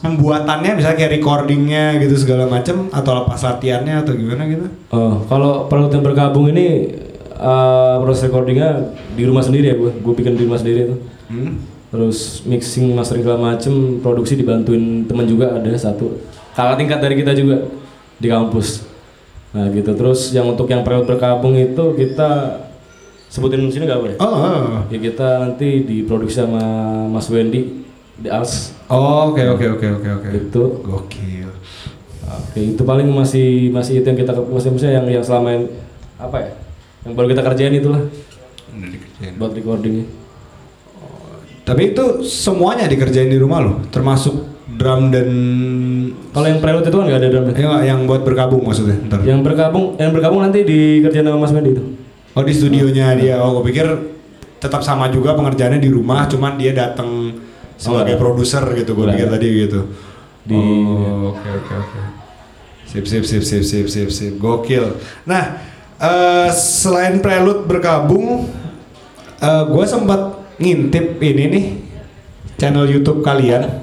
pembuatannya misalnya kayak recordingnya gitu segala macem atau pas latihannya atau gimana gitu? Oh, kalau perlu yang bergabung ini eh, proses recordingnya di rumah sendiri ya gue, gue bikin di rumah sendiri tuh. Hmm? Terus mixing, mastering segala macem, produksi dibantuin teman juga ada satu. Kakak tingkat dari kita juga di kampus. Nah gitu. Terus yang untuk yang periode bergabung itu kita sebutin di sini gak boleh? Oh, oh. Ya kita nanti diproduksi sama Mas Wendy di Als. Oh, oke oke oke oke oke. Itu. Gokil. Oke, itu paling masih masih itu yang kita masih maksudnya yang yang selama ini- apa ya? Yang baru kita kerjain itulah Udah dikerjain. buat recordingnya. Tapi itu semuanya dikerjain di rumah lo, termasuk drum dan Kalau yang prelude itu kan nggak ada drumnya. ya, yang buat berkabung maksudnya. Ntar. Yang bergabung, yang bergabung nanti dikerjain sama Mas Mendy itu. Oh di studionya dia. Oh, gue pikir tetap sama juga pengerjaannya di rumah, cuman dia datang sebagai enggak. produser gitu. Gue pikir enggak. tadi gitu. Di- Oh, oke oke oke. Sip sip sip sip sip sip sip. Gokil. Nah, eh, selain Prelude bergabung, eh gue sempat ngintip ini nih channel YouTube kalian.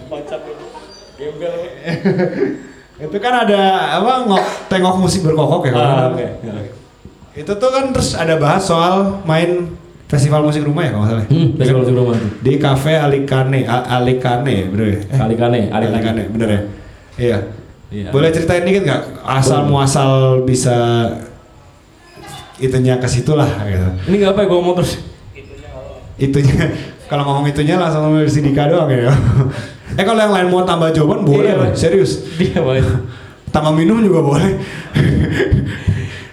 Itu kan ada apa ngok tengok musik berkokok ya Ah, oke. salah. Itu tuh kan terus ada bahas soal main festival musik rumah ya kalau salah. ya? Hmm, festival musik rumah. Di cafe Alikane, A- Alikane bener ya? Eh, Alikane, Alikane. Alikane, bener ya? Iya. Iya. Boleh ceritain dikit nggak asal muasal bisa itunya ke situ lah gitu. Ini nggak apa ya gue ngomong terus. Itunya kalau ngomong itunya langsung ngomong si Dika doang ya. eh kalau yang lain mau tambah jawaban boleh, Iya, serius. Apa itu? Tambah minum juga boleh.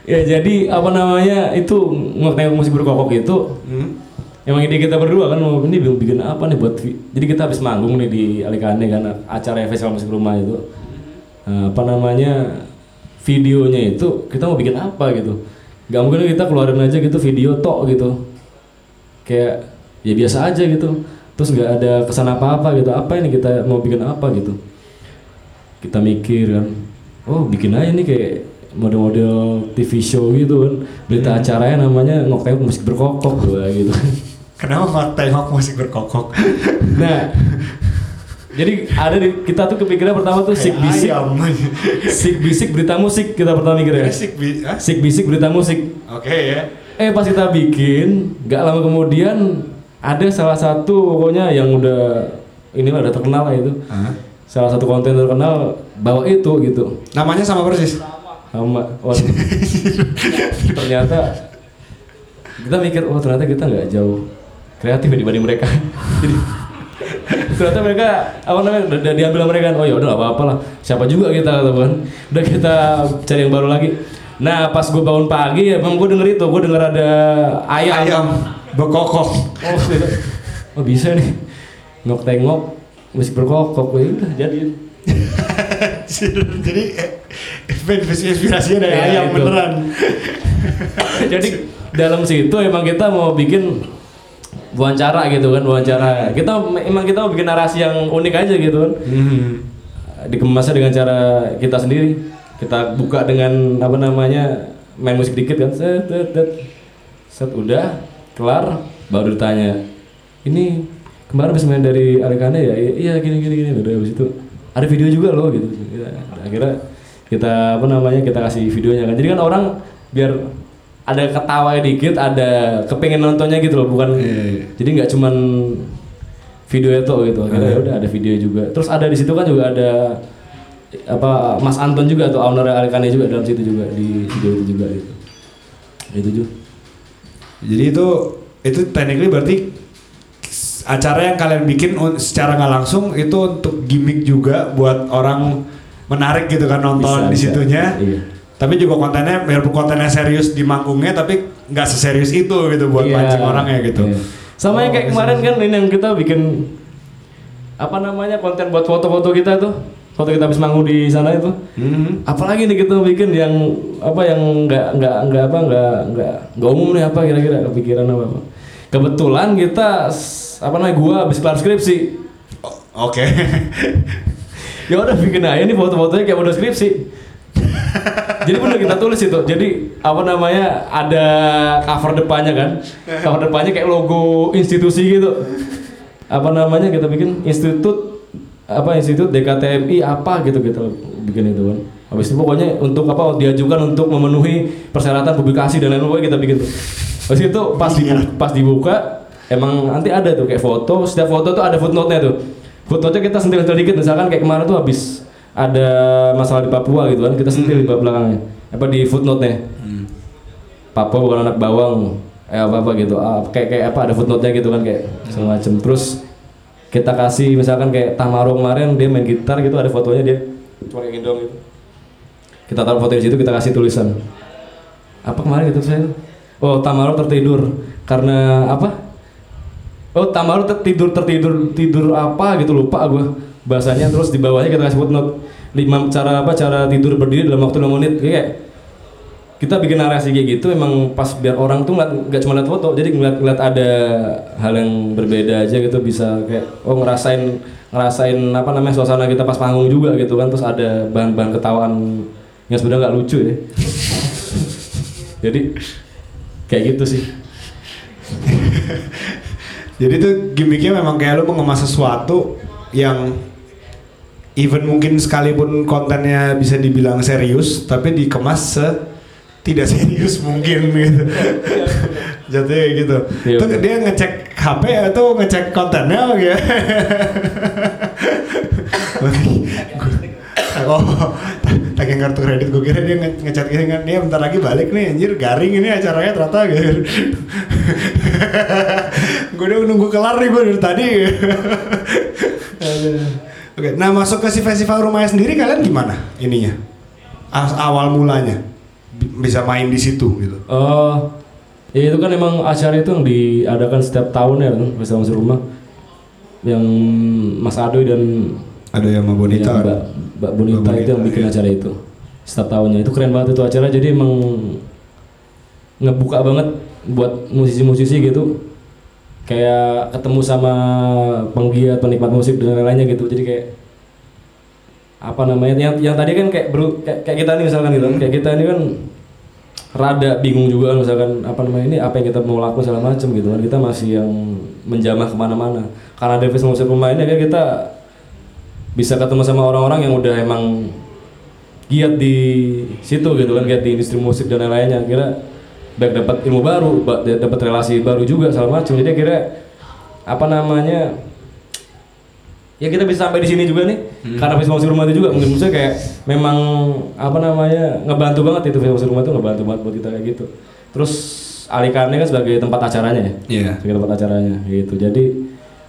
Ya jadi apa namanya itu ngetengok musik berkokok itu Hmm. emang ide kita berdua kan mau ini bikin apa nih buat jadi kita habis manggung nih di Alikane kan acara festival musik rumah itu. Nah, apa namanya videonya itu kita mau bikin apa gitu. Nggak mungkin kita keluarin aja gitu video tok gitu. Kayak ya biasa aja gitu. Terus nggak ada kesan apa apa gitu. Apa ini kita mau bikin apa gitu? Kita mikir kan oh bikin aja nih kayak model-model TV show gitu kan berita acaranya namanya ngoktek musik berkokok tuh gitu Kenapa nggak tengok musik berkokok? nah jadi ada di kita tuh kepikiran pertama tuh sik bisik sik bisik berita musik kita pertama mikirnya Musik bi- ah? sik bisik berita musik Oke ya. eh pas kita bikin nggak lama kemudian ada salah satu pokoknya yang udah inilah udah terkenal lah itu Hah? salah satu konten terkenal bawa itu gitu Namanya sama persis. Sama. Waduh. ternyata kita mikir oh ternyata kita nggak jauh kreatif ya dibanding mereka. Jadi ternyata mereka apa namanya udah, diambil sama mereka kan oh ya udah nggak apa-apa lah siapa juga kita kan udah kita cari yang baru lagi. Nah pas gue bangun pagi ya emang gue denger itu gue denger ada ayam, Ayam. Berkokok. oh gitu. oh bisa nih. Ngok tengok musik berkokok ya udah jadiin. Jadi eh, inspirasinya dari Ya, ayam itu. beneran. Jadi dalam situ emang kita mau bikin wawancara gitu kan wawancara. Kita emang kita mau bikin narasi yang unik aja gitu kan. Hmm. dikemasnya dengan cara kita sendiri. Kita buka dengan apa namanya main musik dikit kan. Set set set, set udah. Kelar. Baru ditanya ini kemarin habis main dari Arekane ya? "I- iya gini gini gini. Udah habis itu ada video juga loh gitu. Ya, akhirnya kita apa namanya kita kasih videonya kan. Jadi kan orang biar ada ketawa dikit ada kepengen nontonnya gitu loh bukan? Iya, iya. jadi nggak cuman video itu gitu. Akhirnya ya udah ada video juga. Terus ada di situ kan juga ada apa Mas Anton juga tuh owner Alikane juga dalam situ juga di video itu juga gitu. Itu juga. Jadi itu itu technically berarti acara yang kalian bikin secara nggak langsung itu untuk gimmick juga buat orang menarik gitu kan nonton Bisa, di situnya. Iya. Tapi juga kontennya biarpun kontennya serius di manggungnya tapi nggak seserius itu gitu buat Iya. pancing orangnya gitu. Iya. sama yang kayak Oh, kemarin kan ini yang kita bikin apa namanya konten buat foto-foto kita tuh foto kita habis manggung di sana itu Mhm. apalagi nih kita bikin yang apa yang nggak nggak nggak apa nggak nggak nggak umum nih apa kira-kira kepikiran apa apa kebetulan kita apa namanya gua habis kelar skripsi Oke. ya udah bikin aja nih foto-fotonya kayak model skripsi. Jadi bener kita tulis itu. Jadi apa namanya ada cover depannya kan? Cover depannya kayak logo institusi gitu. Apa namanya kita bikin institut apa institut DKTMI apa gitu kita bikin itu kan. Habis itu pokoknya untuk apa diajukan untuk memenuhi persyaratan publikasi dan lain-lain kita bikin tuh. Habis itu pas dibuka, pas dibuka emang nanti ada tuh kayak foto. Setiap foto tuh ada footnote-nya tuh footnote-nya kita sentil-sentil dikit misalkan kayak kemarin tuh habis ada masalah di Papua gitu kan kita sentil di belakangnya. Apa di footnote-nya? Papua bukan anak bawang eh apa apa gitu. Ah, kayak kayak apa ada footnote-nya gitu kan kayak segala macem. Terus kita kasih misalkan kayak Tamaro kemarin dia main gitar gitu ada fotonya dia cuma kayak gini doang gitu. Kita taruh foto di situ kita kasih tulisan. Apa kemarin gitu saya oh Tamaro tertidur karena apa oh Tamaro tertidur tertidur tidur apa gitu lupa gue bahasanya terus di bawahnya kita kasih footnote. Lima cara apa cara tidur berdiri dalam waktu 6 menit. Kayak kita bikin narasi kayak gitu emang pas biar orang tuh nggak nggak cuma lihat foto jadi ngeliat ngeliat ada hal yang berbeda aja gitu bisa kayak oh ngerasain ngerasain apa namanya suasana kita pas panggung juga gitu kan terus ada bahan-bahan ketawaan yang sebenarnya nggak lucu ya. Jadi kayak gitu sih Jadi tuh gimmicknya memang kayak lu mengemas sesuatu yang even mungkin sekalipun kontennya bisa dibilang serius, tapi dikemas se tidak serius mungkin gitu. Jatuhnya kayak gitu. Iya, Tuh dia ngecek HP atau ngecek kontennya apa gitu. Oh, taking kartu kredit gue kira dia nge- ngechat gini kan dia bentar lagi balik nih anjir garing ini acaranya ternyata gitu. Gue udah nunggu kelar nih gue dari tadi. Oke nah masuk ke si festival rumahnya sendiri kalian gimana ininya? As- awal mulanya? Bisa main di situ gitu. Oh, ya itu kan emang acara itu yang diadakan setiap tahun ya kan, Festival Rumah. Yang Mas Adoy dan ada yang sama Bonita. Ya, Mbak, Mbak Bonita, Mbak itu yang Bonita, bikin iya. acara itu setiap tahunnya. Itu keren banget itu acara jadi emang ngebuka banget buat musisi-musisi gitu. Kayak ketemu sama penggiat penikmat musik dan lain-lainnya gitu. Jadi kayak apa namanya yang yang tadi kan kayak bro kayak, kayak kita nih misalkan gitu. Kayak kita ini kan rada bingung juga kan misalkan apa namanya ini apa yang kita mau lakukan segala macam gitu kan. Kita masih yang menjamah ke mana-mana. Karena musik rumah ini kayak kita bisa ketemu sama orang-orang yang udah emang giat di situ gitu kan giat di industri musik dan lain-lainnya. Kira baik dapat ilmu baru ba- dapat relasi baru juga segala macam jadi kira apa namanya ya kita bisa sampai di sini juga nih. Karena festival musik rumah itu juga mungkin maksudnya kayak memang apa namanya ngebantu banget itu festival musik rumah itu ngebantu banget buat kita kayak gitu. Terus alikannya kan sebagai tempat acaranya ya? Iya. sebagai tempat acaranya gitu. Jadi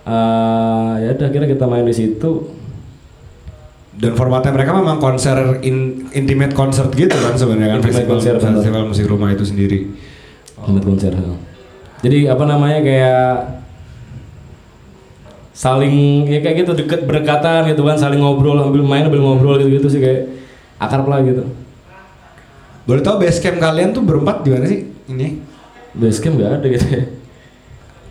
eh ya udah kira kita main di situ dan formatnya mereka memang konser in- intimate concert gitu kan sebenarnya kan festival, concert, benar. festival musik rumah itu sendiri Intimate konser. Jadi apa namanya kayak saling ya kayak gitu deket berdekatan gitu kan saling ngobrol ambil main ambil ngobrol gitu gitu sih kayak akrab lah gitu. boleh tahu base camp kalian tuh berempat di mana sih ini Basecamp nggak ada gitu ya.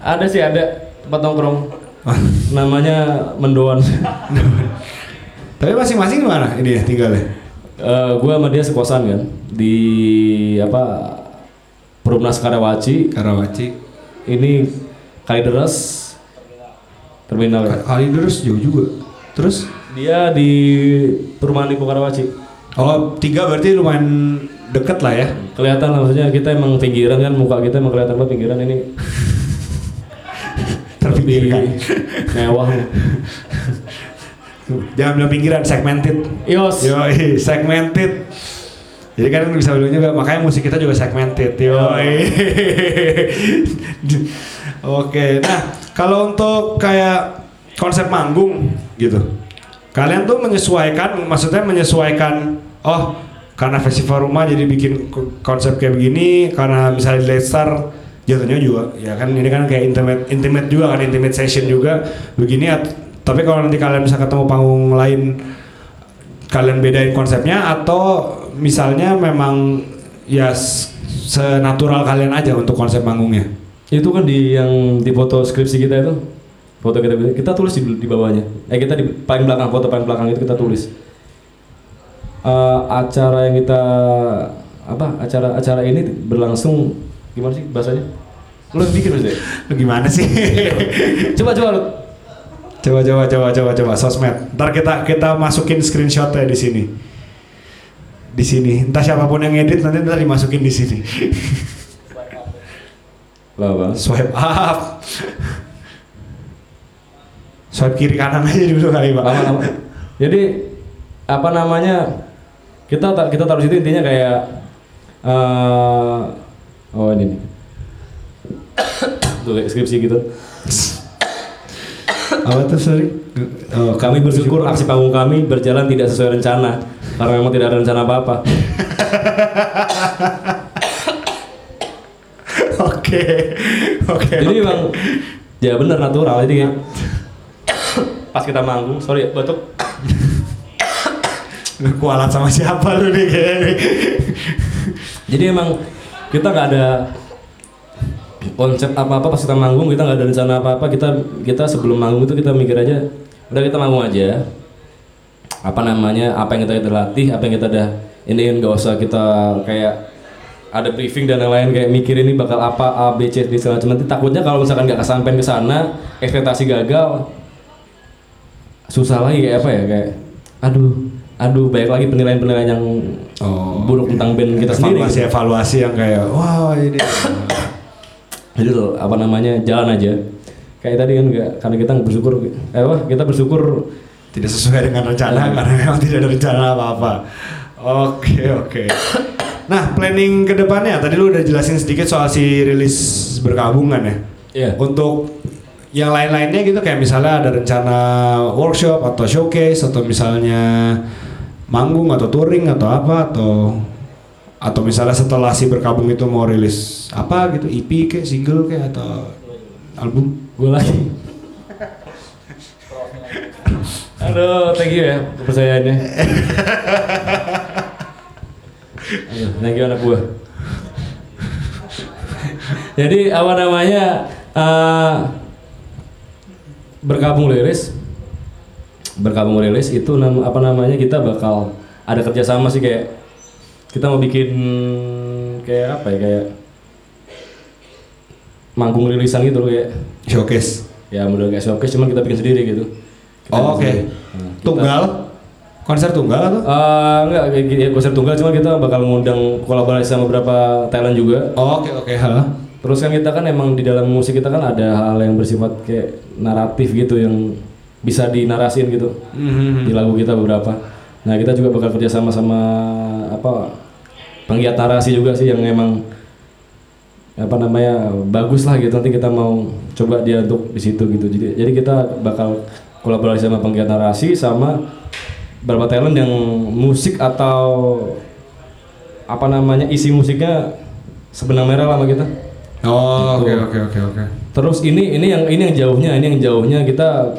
Ada sih ada tempat nongkrong. Namanya Mendoan. tapi masing-masing di mana ini ya tinggalnya Eh gue sama dia sekosan kan di apa Perumnas Karawaci. Karawaci Ini Kalideres terminal ya. kali terus jauh juga terus Dia di perumahan Lipo Karawaci. oh tiga berarti lumayan deket lah ya Kelihatan lah, maksudnya kita emang pinggiran kan muka kita emang kelihatan banget pinggiran ini terpinggirkan mewah. jangan bilang pinggiran segmented. Yos. yo segmented. Jadi kan bisa bilang juga makanya musik kita juga segmented yo oke nah kalau untuk kayak konsep manggung gitu. Kalian tuh menyesuaikan maksudnya menyesuaikan oh karena festival rumah jadi bikin ko- konsep kayak begini karena misalnya di Late Star jatuhnya juga ya kan ini kan kayak intimate intimate juga kan intimate session juga begini tapi kalau nanti kalian bisa ketemu panggung lain kalian bedain konsepnya atau misalnya memang ya senatural kalian aja untuk konsep manggungnya Itu kan di yang di foto skripsi kita itu. Foto kita kita tulis di, di bawahnya. Eh kita di paling belakang foto paling belakang itu kita tulis. Eh, acara yang kita apa acara acara ini berlangsung gimana sih bahasanya? Lu bikin maksudnya? Lu gimana sih Coba coba lu. Coba coba coba coba coba sosmed ntar kita kita masukin screenshotnya di sini di sini entah siapa pun yang edit nanti ntar dimasukin di sini Lah bang. swipe up swipe kiri kanan aja dulu kali pak. Jadi apa namanya kita ta- kita taruh situ intinya kayak eh oh ini nih. Tuh skripsi gitu. Apa tuh sorry? Oh, Kami bersyukur aksi panggung kami berjalan tidak sesuai rencana karena memang tidak ada rencana apa-apa. oke oke Jadi memang ya benar natural. Jadi kayak pas kita manggung sorry batuk. Lu kualat sama siapa lu nih? jadi emang kita nggak ada konsep apa apa pas kita manggung kita nggak ada rencana apa apa kita kita sebelum manggung itu kita mikir aja udah kita manggung aja. Apa namanya apa yang kita, kita latih apa yang kita udah ini nggak usah kita kayak ada briefing dan lain-lain kayak mikir ini bakal apa A B C D segala macam. Nanti takutnya kalau misalkan nggak kesampaian ke sana ekspektasi gagal susah lagi kayak apa ya kayak aduh aduh baik lagi penilaian-penilaian yang Oh, buruk tentang band kita sendiri. Evaluasi evaluasi yang kayak wow ini jadi tuh apa namanya jalan aja kayak tadi kan nggak karena kita bersyukur eh apa kita bersyukur tidak sesuai dengan rencana karena memang tidak ada rencana apa-apa. Oke oke. Nah planning ke depannya tadi lu udah jelasin sedikit soal si rilis berkabungan ya. Iya. Untuk yang lain-lainnya gitu kayak misalnya ada rencana workshop atau showcase atau misalnya manggung atau touring atau apa atau atau misalnya setelah si berkabung itu mau rilis apa gitu EP kayak single kayak atau album? Gue lagi. Aduh thank you ya kepercayaannya thank you anak gue jadi apa namanya eh, berkabung liris berkabung rilis itu apa namanya kita bakal ada kerjasama sih kayak kita mau bikin kayak apa ya kayak manggung rilisan gitu loh kayak showcase. Ya model kayak showcase cuman kita bikin sendiri gitu. Kita Oh, oke. sendiri. Nah, kita- tunggal konser tunggal atau? Eh, enggak kayak gini, ya, konser tunggal cuma kita bakal ngundang kolaborasi sama beberapa talent juga. Oh, oke oke. Ha terus kan kita kan emang di dalam musik kita kan ada hal yang bersifat kayak naratif gitu yang bisa dinarasin gitu Mhm. di lagu kita beberapa. Nah kita juga bakal kerja sama sama apa penggiat narasi juga sih yang emang apa namanya bagus lah gitu nanti kita mau coba dia untuk di situ gitu jadi jadi kita bakal kolaborasi sama penggiat narasi sama beberapa talent yang musik atau apa namanya isi musiknya sebenang merah lah sama kita Oh, oke Gitu. oke oke oke. terus ini ini yang ini yang jauhnya ini yang jauhnya kita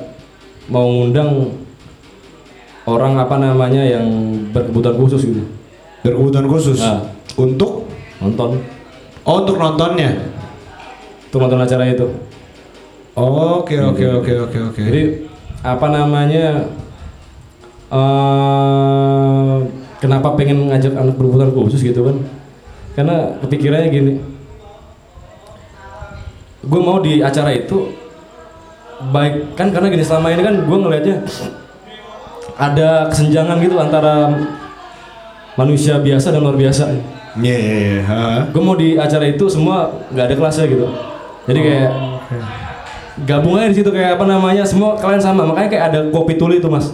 mau ngundang orang apa namanya yang berkebutuhan khusus gitu Berkebutuhan khusus Nah. untuk nonton oh untuk nontonnya. untuk nonton acara itu Oke oke oke oke oke. Jadi apa namanya eh kenapa pengen ngajak anak berkebutuhan khusus gitu kan? Karena kepikirannya gini, gue mau di acara itu baik kan karena gini selama ini kan gue ngelihatnya ada kesenjangan gitu antara manusia biasa dan luar biasa. Iya iya iya. ha. Gue mau di acara itu semua nggak ada kelasnya gitu. Jadi kayak gabung aja di situ kayak apa namanya semua kalian sama makanya kayak ada kopi tuli tuh mas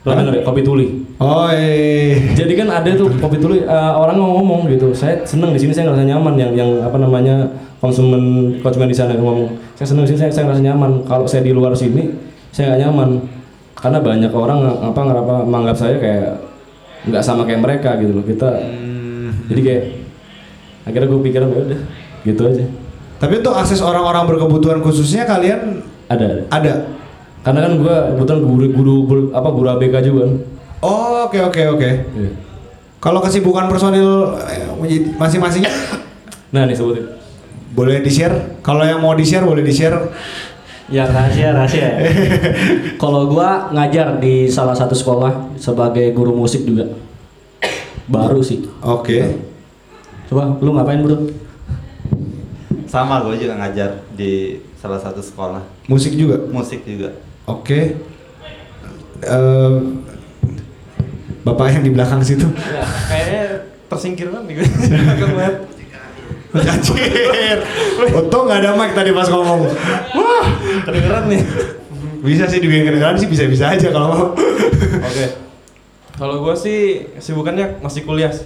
lo denger ya kopi tuli Oh iya. jadi kan ada tuh kopi tuli eh, orang ngomong gitu saya seneng di sini saya ngerasa nyaman yang yang apa namanya konsumen konsumen di sana ngomong saya seneng di sini saya, saya ngerasa nyaman kalau saya di luar sini saya nggak nyaman karena banyak orang ng- apa ngerapa menganggap saya kayak nggak sama kayak mereka gitu loh kita jadi kayak akhirnya gue pikiran ya udah gitu aja Tapi untuk akses orang-orang berkebutuhan khususnya kalian ada ada ada. karena kan gue kebetulan guru guru guru- apa guru ABK juga kan Oh oke oke oke. Iya. Kalau kesibukan personil eh, masing-masing nah nih sebutin boleh di share. Kalau yang mau di share boleh di share. Ya rahasia rahasia. ya. Kalau gua ngajar di salah satu sekolah sebagai guru musik juga. Baru sih. Oke. Coba lu ngapain bro? Sama gue juga ngajar di salah satu sekolah Musik juga. musik juga. Oke. Eh, Bapak yang di belakang situ. Ya, kayaknya tersingkir kan nih gue. Anjir. Untung nggak ada mic tadi pas ngomong. Wah, Kedengeran nih. bisa sih dibikin kedengeran sih bisa-bisa aja kalau mau. Oke. Kalau gue sih kesibukannya masih kuliah. sih.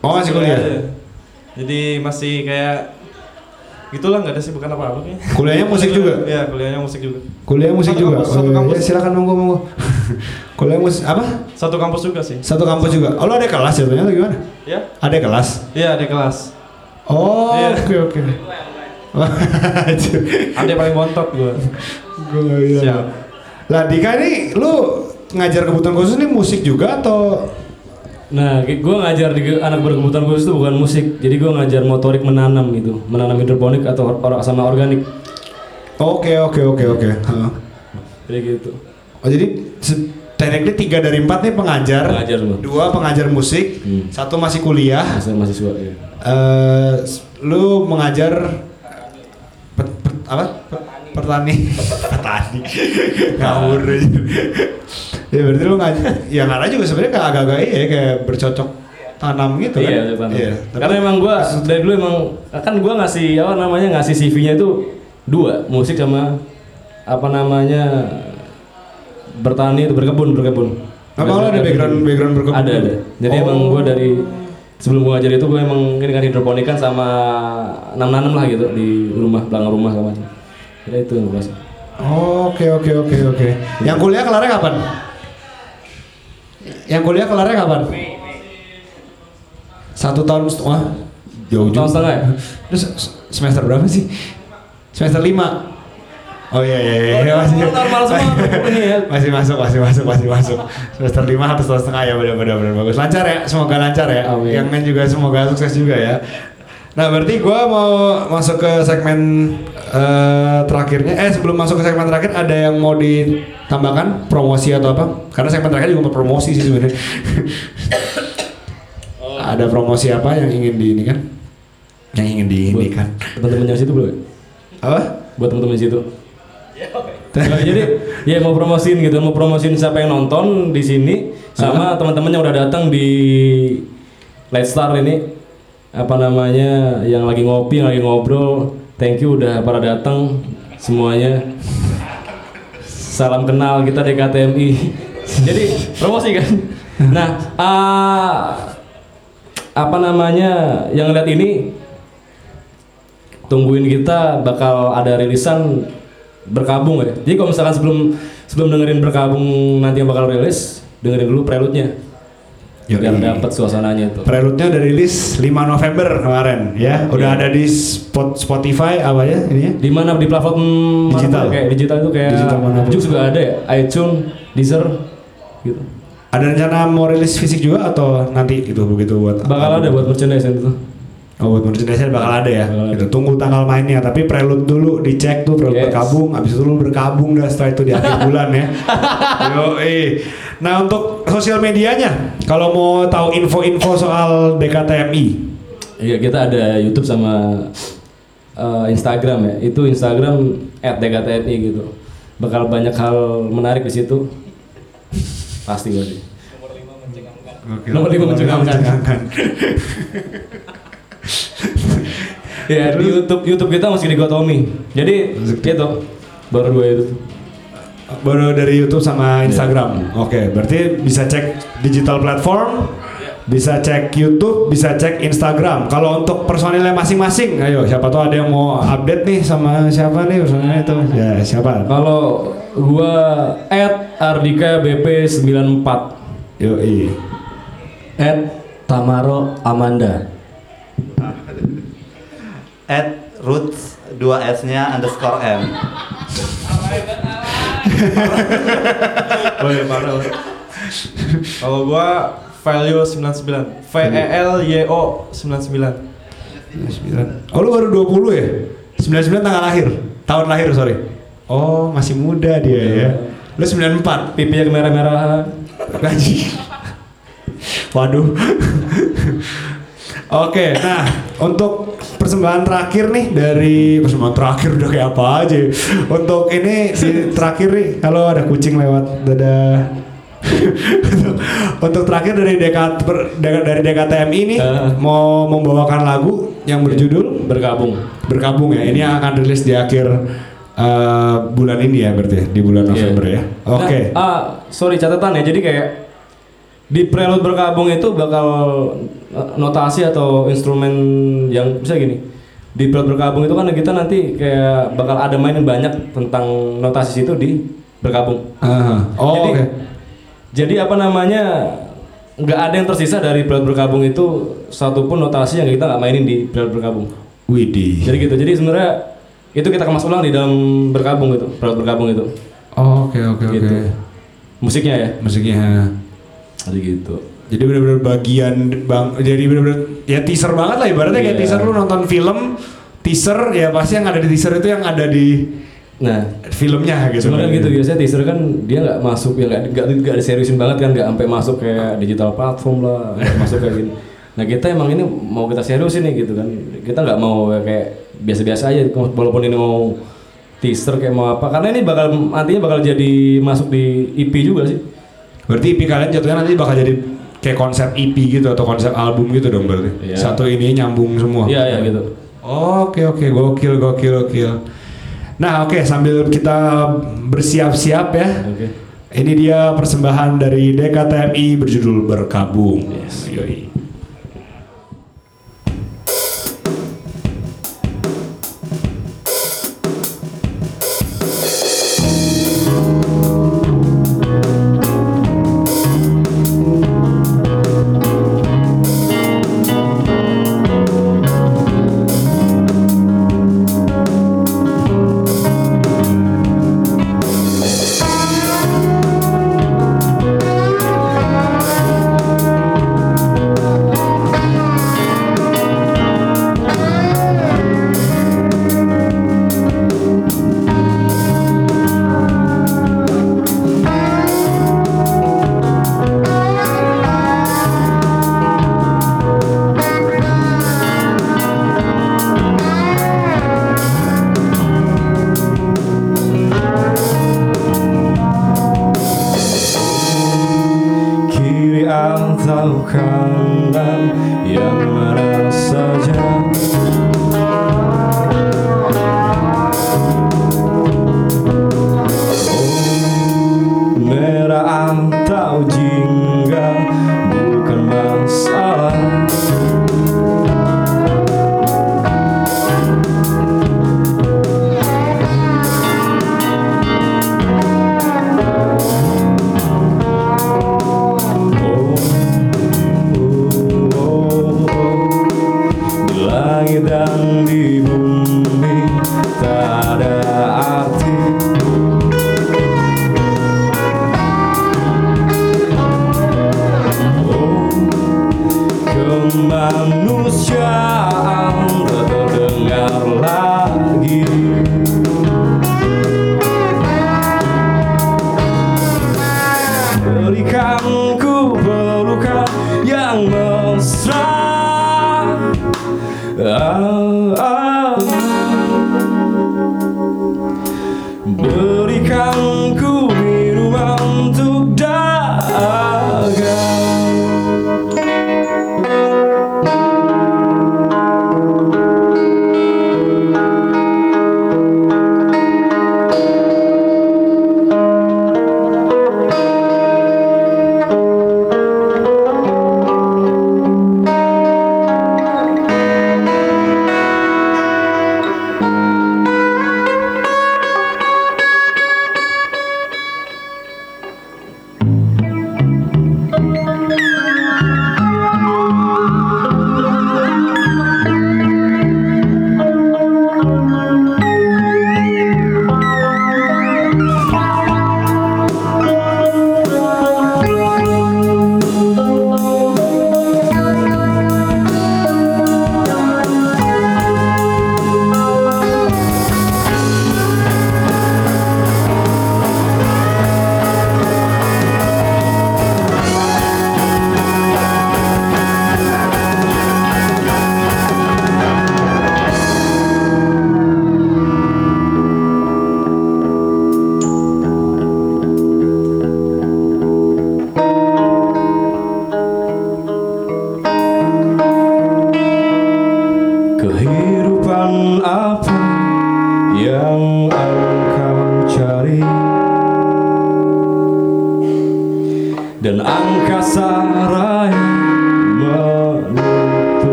Oh, masih kuliah? aja. Jadi masih kayak gitulah nggak ada sibukan apa-apa kayaknya. Kuliahnya musik juga? Iya, kuliahnya musik juga. Kuliah musik Satu juga. kampus, satu Oh, kampus. Ya, silakan monggo monggo. Kuliah musik apa? Satu kampus juga sih. Satu kampus juga. Oh, lo ada kelas jatuhnya atau gimana? Ya? Ada kelas. Iya, ada kelas. Oh, Iya. oke oke. Ada paling bontot gue. Gue nggak bisa. Siap. Lah Dika ini lu ngajar kebutuhan khusus ini musik juga atau Nah, gue ngajar di anak berkebutuhan khusus itu bukan musik, jadi gue ngajar motorik menanam gitu, menanam hidroponik atau or- sama organik, Oke oke oke oke. Heeh. jadi gitu. Oh jadi technically tiga dari empat nih pengajar, Pengajar dua pengajar musik, Hmm. satu masih kuliah. Masih mahasiswa ya. Eh, s- lu mengajar pet- pet- apa? Petani, petani, ngawur aja. ya berarti lu ngajar, ya karena juga sebenarnya kayak agak-agak iya kayak bercocok tanam gitu kan? Iya, tanam. tapi- Karena emang gua dari dulu emang kan gua ngasih apa namanya ngasih CV-nya itu dua, musik sama apa namanya bertani itu berkebun berkebun. Apa lu ada background background berkebun? Ada ada. Jadi Oh. emang gua dari sebelum gua ngajar itu gua emang ini kan hidroponikan sama nanam-nanam lah gitu di rumah belakang rumah sama macam. Jadi itu yang kasih. Oke oke oke oke. Yang kuliah kelarnya kapan? Yang kuliah kelarnya kapan? Satu tahun setengah. Jauh Tahun setengah ya? Terus se- semester berapa sih? Semester lima. Oh iya iya iya, iya masih normal semua. ini ya. masih masuk masih masuk masih masuk. Semester lima atau semester setengah ya benar benar benar. Bagus. Lancar ya semoga lancar ya. Amin. yang lain juga semoga sukses juga ya. Nah berarti gua mau masuk ke segmen eh, terakhirnya. Eh sebelum masuk ke segmen terakhir ada yang mau ditambahkan? Promosi atau apa? Karena segmen terakhir juga mau promosi sih sebenarnya. Ada promosi apa yang ingin di ini kan? Yang ingin di ini kan? teman-teman yang situ belum? apa? Buat teman-teman yang situ. Nah, jadi ya mau promosiin gitu, mau promosiin siapa yang nonton di sini sama teman-teman yang udah datang di Light Star ini apa namanya yang lagi ngopi, yang lagi ngobrol. Thank you udah pada datang semuanya. Salam kenal kita DKTMI. jadi promosi kan. Nah, ah, apa namanya yang lihat ini tungguin kita bakal ada rilisan berkabung ya. Jadi kalau misalkan sebelum sebelum dengerin berkabung nanti yang bakal rilis, dengerin dulu prelude-nya. Biar dapat suasananya itu. Prelude-nya udah rilis 5 November kemarin ya. Udah Iya. ada di spot Spotify apa ya ini ya? Di mana di platform mana Digital. tuh? kayak digital itu kayak Digital mana pun. Jux juga ada ya, iTunes, Deezer gitu. Ada rencana mau rilis fisik juga atau nanti itu begitu buat Bakal ada buat merchandise itu. Oh, buat merchandise bakal ada ya. Bakal ada. Gitu. Tunggu tanggal mainnya, tapi prelude dulu dicek tuh prelude Yes. berkabung, habis itu lu berkabung dah setelah itu di akhir bulan ya. Yo, Nah, untuk sosial medianya, kalau mau tahu info-info soal DKTMI, Iya kita ada YouTube sama eh, Instagram ya. Itu Instagram @dktni gitu. Bakal banyak hal menarik di situ. Pasti pasti. Nomor lima mencengangkan. Ya di YouTube YouTube kita masih digotomi. Jadi gitu. Baru dua itu. baru dari YouTube sama Instagram. Oke, berarti bisa cek digital platform, bisa cek YouTube, bisa cek Instagram. Kalau untuk personilnya masing-masing, ayo siapa tahu ada yang mau update nih sama siapa nih personilnya itu. Ya, siapa? Kalau gua @ardika BP 94 Yo, At Tamaro Amanda. At roots 2 S nya underscore M Boleh parah. Kalau gua value 99. V E L Y O 99. Oh lu baru 20 ya? 99 tanggal lahir, tahun lahir sorry. Oh masih muda dia ya. Lu 94. pipinya kemerah-merahan. Gaji. Waduh. Oke, nah untuk persembahan terakhir nih dari persembahan terakhir udah kayak apa aja. Untuk ini di terakhir nih, kalau ada kucing lewat, dadah. untuk terakhir dari dekat dari DKTM ini Eh. mau membawakan lagu yang berjudul bergabung. berkabung ya. Ini akan rilis di akhir eh, bulan ini ya berarti di bulan November ya. Oke. Nah, ah, sorry catatan ya. Jadi kayak di prelude berkabung itu bakal eh, notasi atau instrumen yang bisa gini. Di prelude berkabung itu kan kita nanti kayak bakal ada mainin banyak tentang notasi situ di berkabung. Aha. Oh, jadi, oke. jadi apa namanya nggak ada yang tersisa dari prelude berkabung itu satupun notasi yang kita nggak mainin di prelude berkabung. Widih. Jadi gitu. Jadi sebenarnya itu kita kemas ulang di dalam berkabung itu, prelude berkabung itu. Oh, Oke oke gitu. oke. Musiknya ya. Musiknya. Jadi gitu. Jadi benar-benar bagian bang, jadi benar-benar ya teaser banget lah ibaratnya kayak Iya. teaser lu nonton film, teaser ya pasti yang ada di teaser itu yang ada di Nah, filmnya gitu. Sebenarnya gitu biasanya teaser kan dia nggak masuk ya nggak nggak diseriusin banget kan nggak sampai masuk kayak digital platform lah masuk kayak gini. Nah kita emang ini mau kita seriusin nih gitu kan kita nggak mau kayak biasa-biasa aja walaupun ini mau teaser kayak mau apa karena ini bakal nantinya bakal jadi masuk di EP juga sih. Berarti EP kalian jatuhnya nanti bakal jadi kayak konsep EP gitu atau konsep album gitu dong berarti. Iya. Satu ini nyambung semua. Iya iya gitu. Oke oke gokil gokil gokil. Nah oke sambil kita bersiap-siap ya. Oke. Ini dia persembahan dari DKTMI berjudul Berkabung. Yes. Yoi.